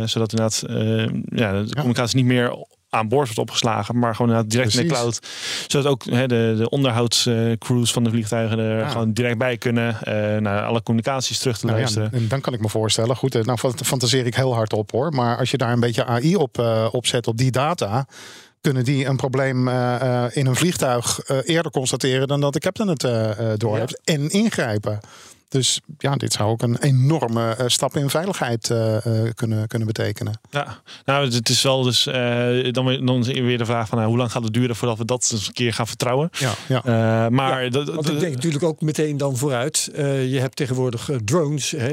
Eh, zodat inderdaad eh, ja, de communicatie niet meer aan boord wordt opgeslagen, maar gewoon direct in de cloud. Zodat ook hè, de, de onderhoudscrews van de vliegtuigen er Ja. gewoon direct bij kunnen. naar alle communicaties terug te Nou ja, luisteren. en dan kan ik me voorstellen, goed, nou fant- fantaseer ik heel hard op hoor. Maar als je daar een beetje AI op eh, opzet op die data, kunnen die een probleem in een vliegtuig eerder constateren dan dat de captain het eh eh, doorheeft. En ingrijpen. Dus ja, dit zou ook een enorme eh, stap in veiligheid eh, eh, kunnen, kunnen betekenen. Ja, nou, het is wel dus eh, dan, weer- dan weer de vraag van hoe lang gaat het duren voordat we dat eens een keer gaan vertrouwen. Ja, ja. Eh, maar dat, Want dat- ik denk natuurlijk ook meteen dan vooruit. Eh, je hebt tegenwoordig drones. Hè,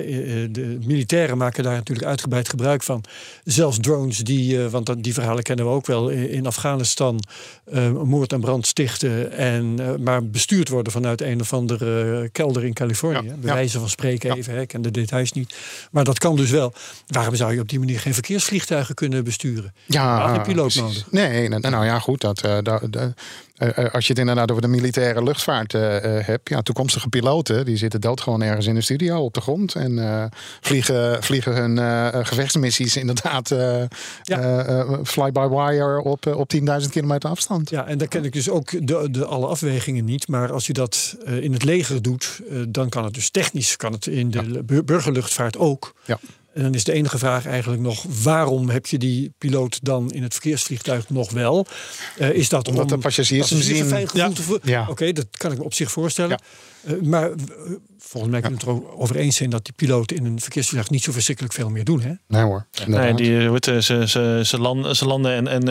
de militairen maken daar natuurlijk uitgebreid gebruik van. Zelfs drones die, eh, want die verhalen kennen we ook wel, in Afghanistan moord en brand stichten. En, eh, maar bestuurd worden vanuit een of andere eh, kelder in Californië. Ja, Bij wijze van spreken even, hè, ik ken de details niet. Maar dat kan dus wel. Waarom zou je op die manier geen verkeersvliegtuigen kunnen besturen? Ja, piloot precies. nodig. Nee, nou, nou ja, goed. Dat, eh, da- da- eh, als je het inderdaad over de militaire luchtvaart eh, eh, hebt, ja, toekomstige piloten die zitten dood gewoon ergens in de studio op de grond en eh, vliegen, vliegen hun eh, gevechtsmissies inderdaad eh Ja. eh, eh, fly-by-wire op, eh, op 10.000 kilometer afstand. Ja, en daar ken ik dus ook de, de alle afwegingen niet. Maar als je dat eh, in het leger doet, eh, dan kan het dus technisch kan het in de bur- burgerluchtvaart ook. Ja. En dan is de enige vraag eigenlijk nog: waarom heb je die piloot dan in het verkeersvliegtuig nog wel? Eh, is dat Omdat om de passagiers hem zien. Ja. Oké, dat kan ik me op zich voorstellen. Eh, maar eh, volgens mij kunnen we het erover eens zijn dat die piloten in een verkeersvliegtuig niet zo verschrikkelijk veel meer doen. Hè? Nee hoor. nee, die, hoe heet het, ze, ze, ze, landen, ze landen en, en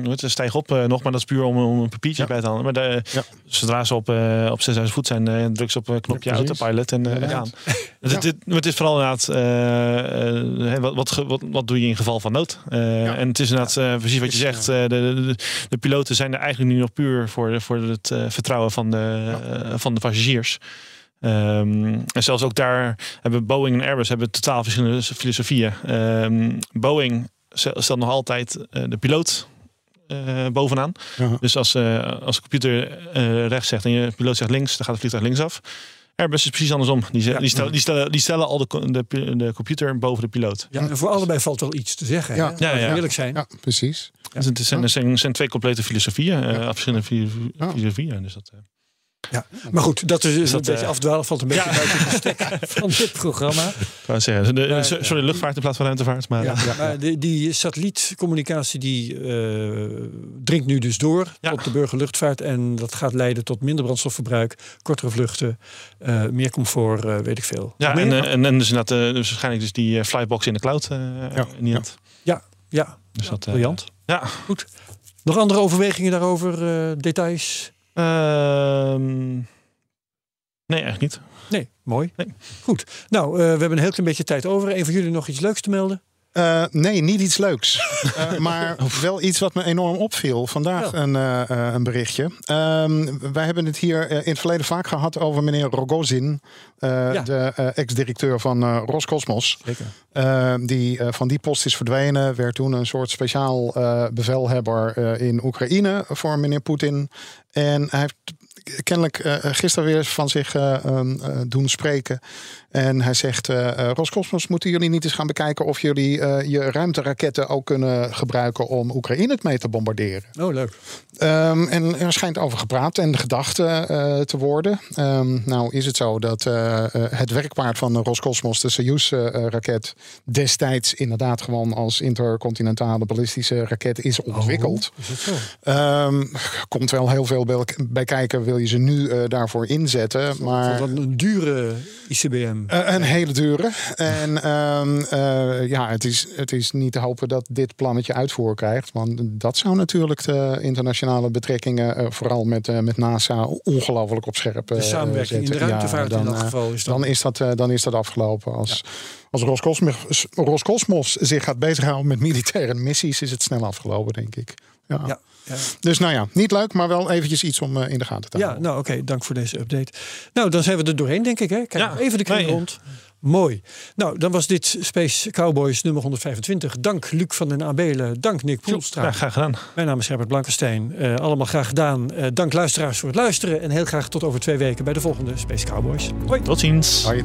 hoe heet het, stijgen op nog, maar dat is puur om, om een papiertje Ja. bij te halen. Maar de, Ja. zodra ze op, op 6000 voet zijn, druk ze op een knopje Ja, autopilot en Ja. gaan. Dus het, het, het is vooral inderdaad, hè, wat, wat, wat, wat doe je in geval van nood? Eh, En het is inderdaad precies wat je zegt. eh, de, de, de piloten zijn er eigenlijk nu nog puur voor, voor het eh, vertrouwen van de, van de passagiers. Ehm, en zelfs ook daar hebben Boeing en Airbus hebben totaal verschillende filosofieën. Ehm, Boeing stel- stelt nog altijd eh, de piloot eh, bovenaan. Ja. Dus als, eh, als de computer eh, rechts zegt en je piloot zegt links, dan gaat het vliegtuig linksaf. Airbus is precies andersom. Die, die, stellen, die, stellen, die stellen al de, de, de computer boven de piloot. Ja, en voor allebei valt wel iets te zeggen. Ja. hè? Ja, ja. eerlijk zijn. Ja, precies. Dus het zijn, zijn, zijn twee complete filosofieën, eh, verschillende filosofieën. Dus dat, eh, Ja. Maar goed, dat is dus dat, een beetje eh, afdwalen. Valt een beetje Ja. buiten de stek van dit programma. ik wou zeggen, de, Ja, so- ja. sorry, luchtvaart in plaats van ruimtevaart. Maar, Ja, maar die, die satellietcommunicatie die eh, dringt nu dus door Ja. op de burgerluchtvaart. En dat gaat leiden tot minder brandstofverbruik, kortere vluchten, eh, meer comfort, eh, weet ik veel. Ja, en, eh, en, en dus, eh, dus waarschijnlijk dus die eh, flybox in de cloud. eh in die hand. ja, Dus dat, eh, briljant. Ja. Goed. Nog andere overwegingen daarover, eh, details? Ehm, nee, eigenlijk niet. Nee, mooi. Nee. Goed. Nou, eh, we hebben een heel klein beetje tijd over. Een van jullie nog iets leuks te melden? Eh, nee, niet iets leuks. Eh, maar wel iets wat me enorm opviel. Vandaag Ja. een, eh, een berichtje. Ehm, wij hebben het hier in het verleden vaak gehad over meneer Rogozin. Ja. De ex-directeur van Roscosmos. Zeker. Eh, die van die post is verdwenen. Werd toen een soort speciaal bevelhebber in Oekraïne voor meneer Poetin. En hij heeft kennelijk eh, gisteren weer van zich ehm, eh, doen spreken. En hij zegt, eh eh, Roscosmos, moeten jullie niet eens gaan bekijken... of jullie eh, je ruimteraketten ook kunnen gebruiken om Oekraïne mee te bombarderen? Oh, leuk. Ehm, en er schijnt over gepraat en gedacht te worden. Ehm, nou is het zo dat het werkpaard van de Roscosmos, de Soyuz-raket, destijds inderdaad gewoon als intercontinentale ballistische raket is ontwikkeld. Is het zo? Ehm, komt wel heel veel bij, kijken, wil je ze nu daarvoor inzetten. Maar Wat een dure ICBM. Eh, een hele dure. En ehm, eh, ja, het is, het is niet te hopen dat dit plannetje uitvoer krijgt. Want dat zou natuurlijk de internationale betrekkingen, eh, vooral met, met NASA, ongelooflijk op scherp De samenwerking in de ruimtevaart Ja, in dat geval is dat. dan is dat, dan is dat afgelopen. Als, als Roscosmos, Roscosmos zich gaat bezighouden met militaire missies, is het snel afgelopen, denk ik. Ja. Ja, ja. Dus nou ja, niet leuk, maar wel eventjes iets om eh, in de gaten te Ja, houden. nou oké, dank voor deze update. Nou, dan zijn we er doorheen, denk ik. Hè? Kijk, Ja, even de kring nee. rond. Mooi. Nou, dan was dit Space Cowboys nummer 125. Dank Luc van den Abelen. Dank Nick Poelstra. Ja, graag gedaan. Mijn naam is Herbert Blankenstein. Eh, allemaal graag gedaan. Eh, dank luisteraars voor het luisteren. En heel graag tot over twee weken bij de volgende Space Cowboys. Hoi. Tot ziens. Hoi.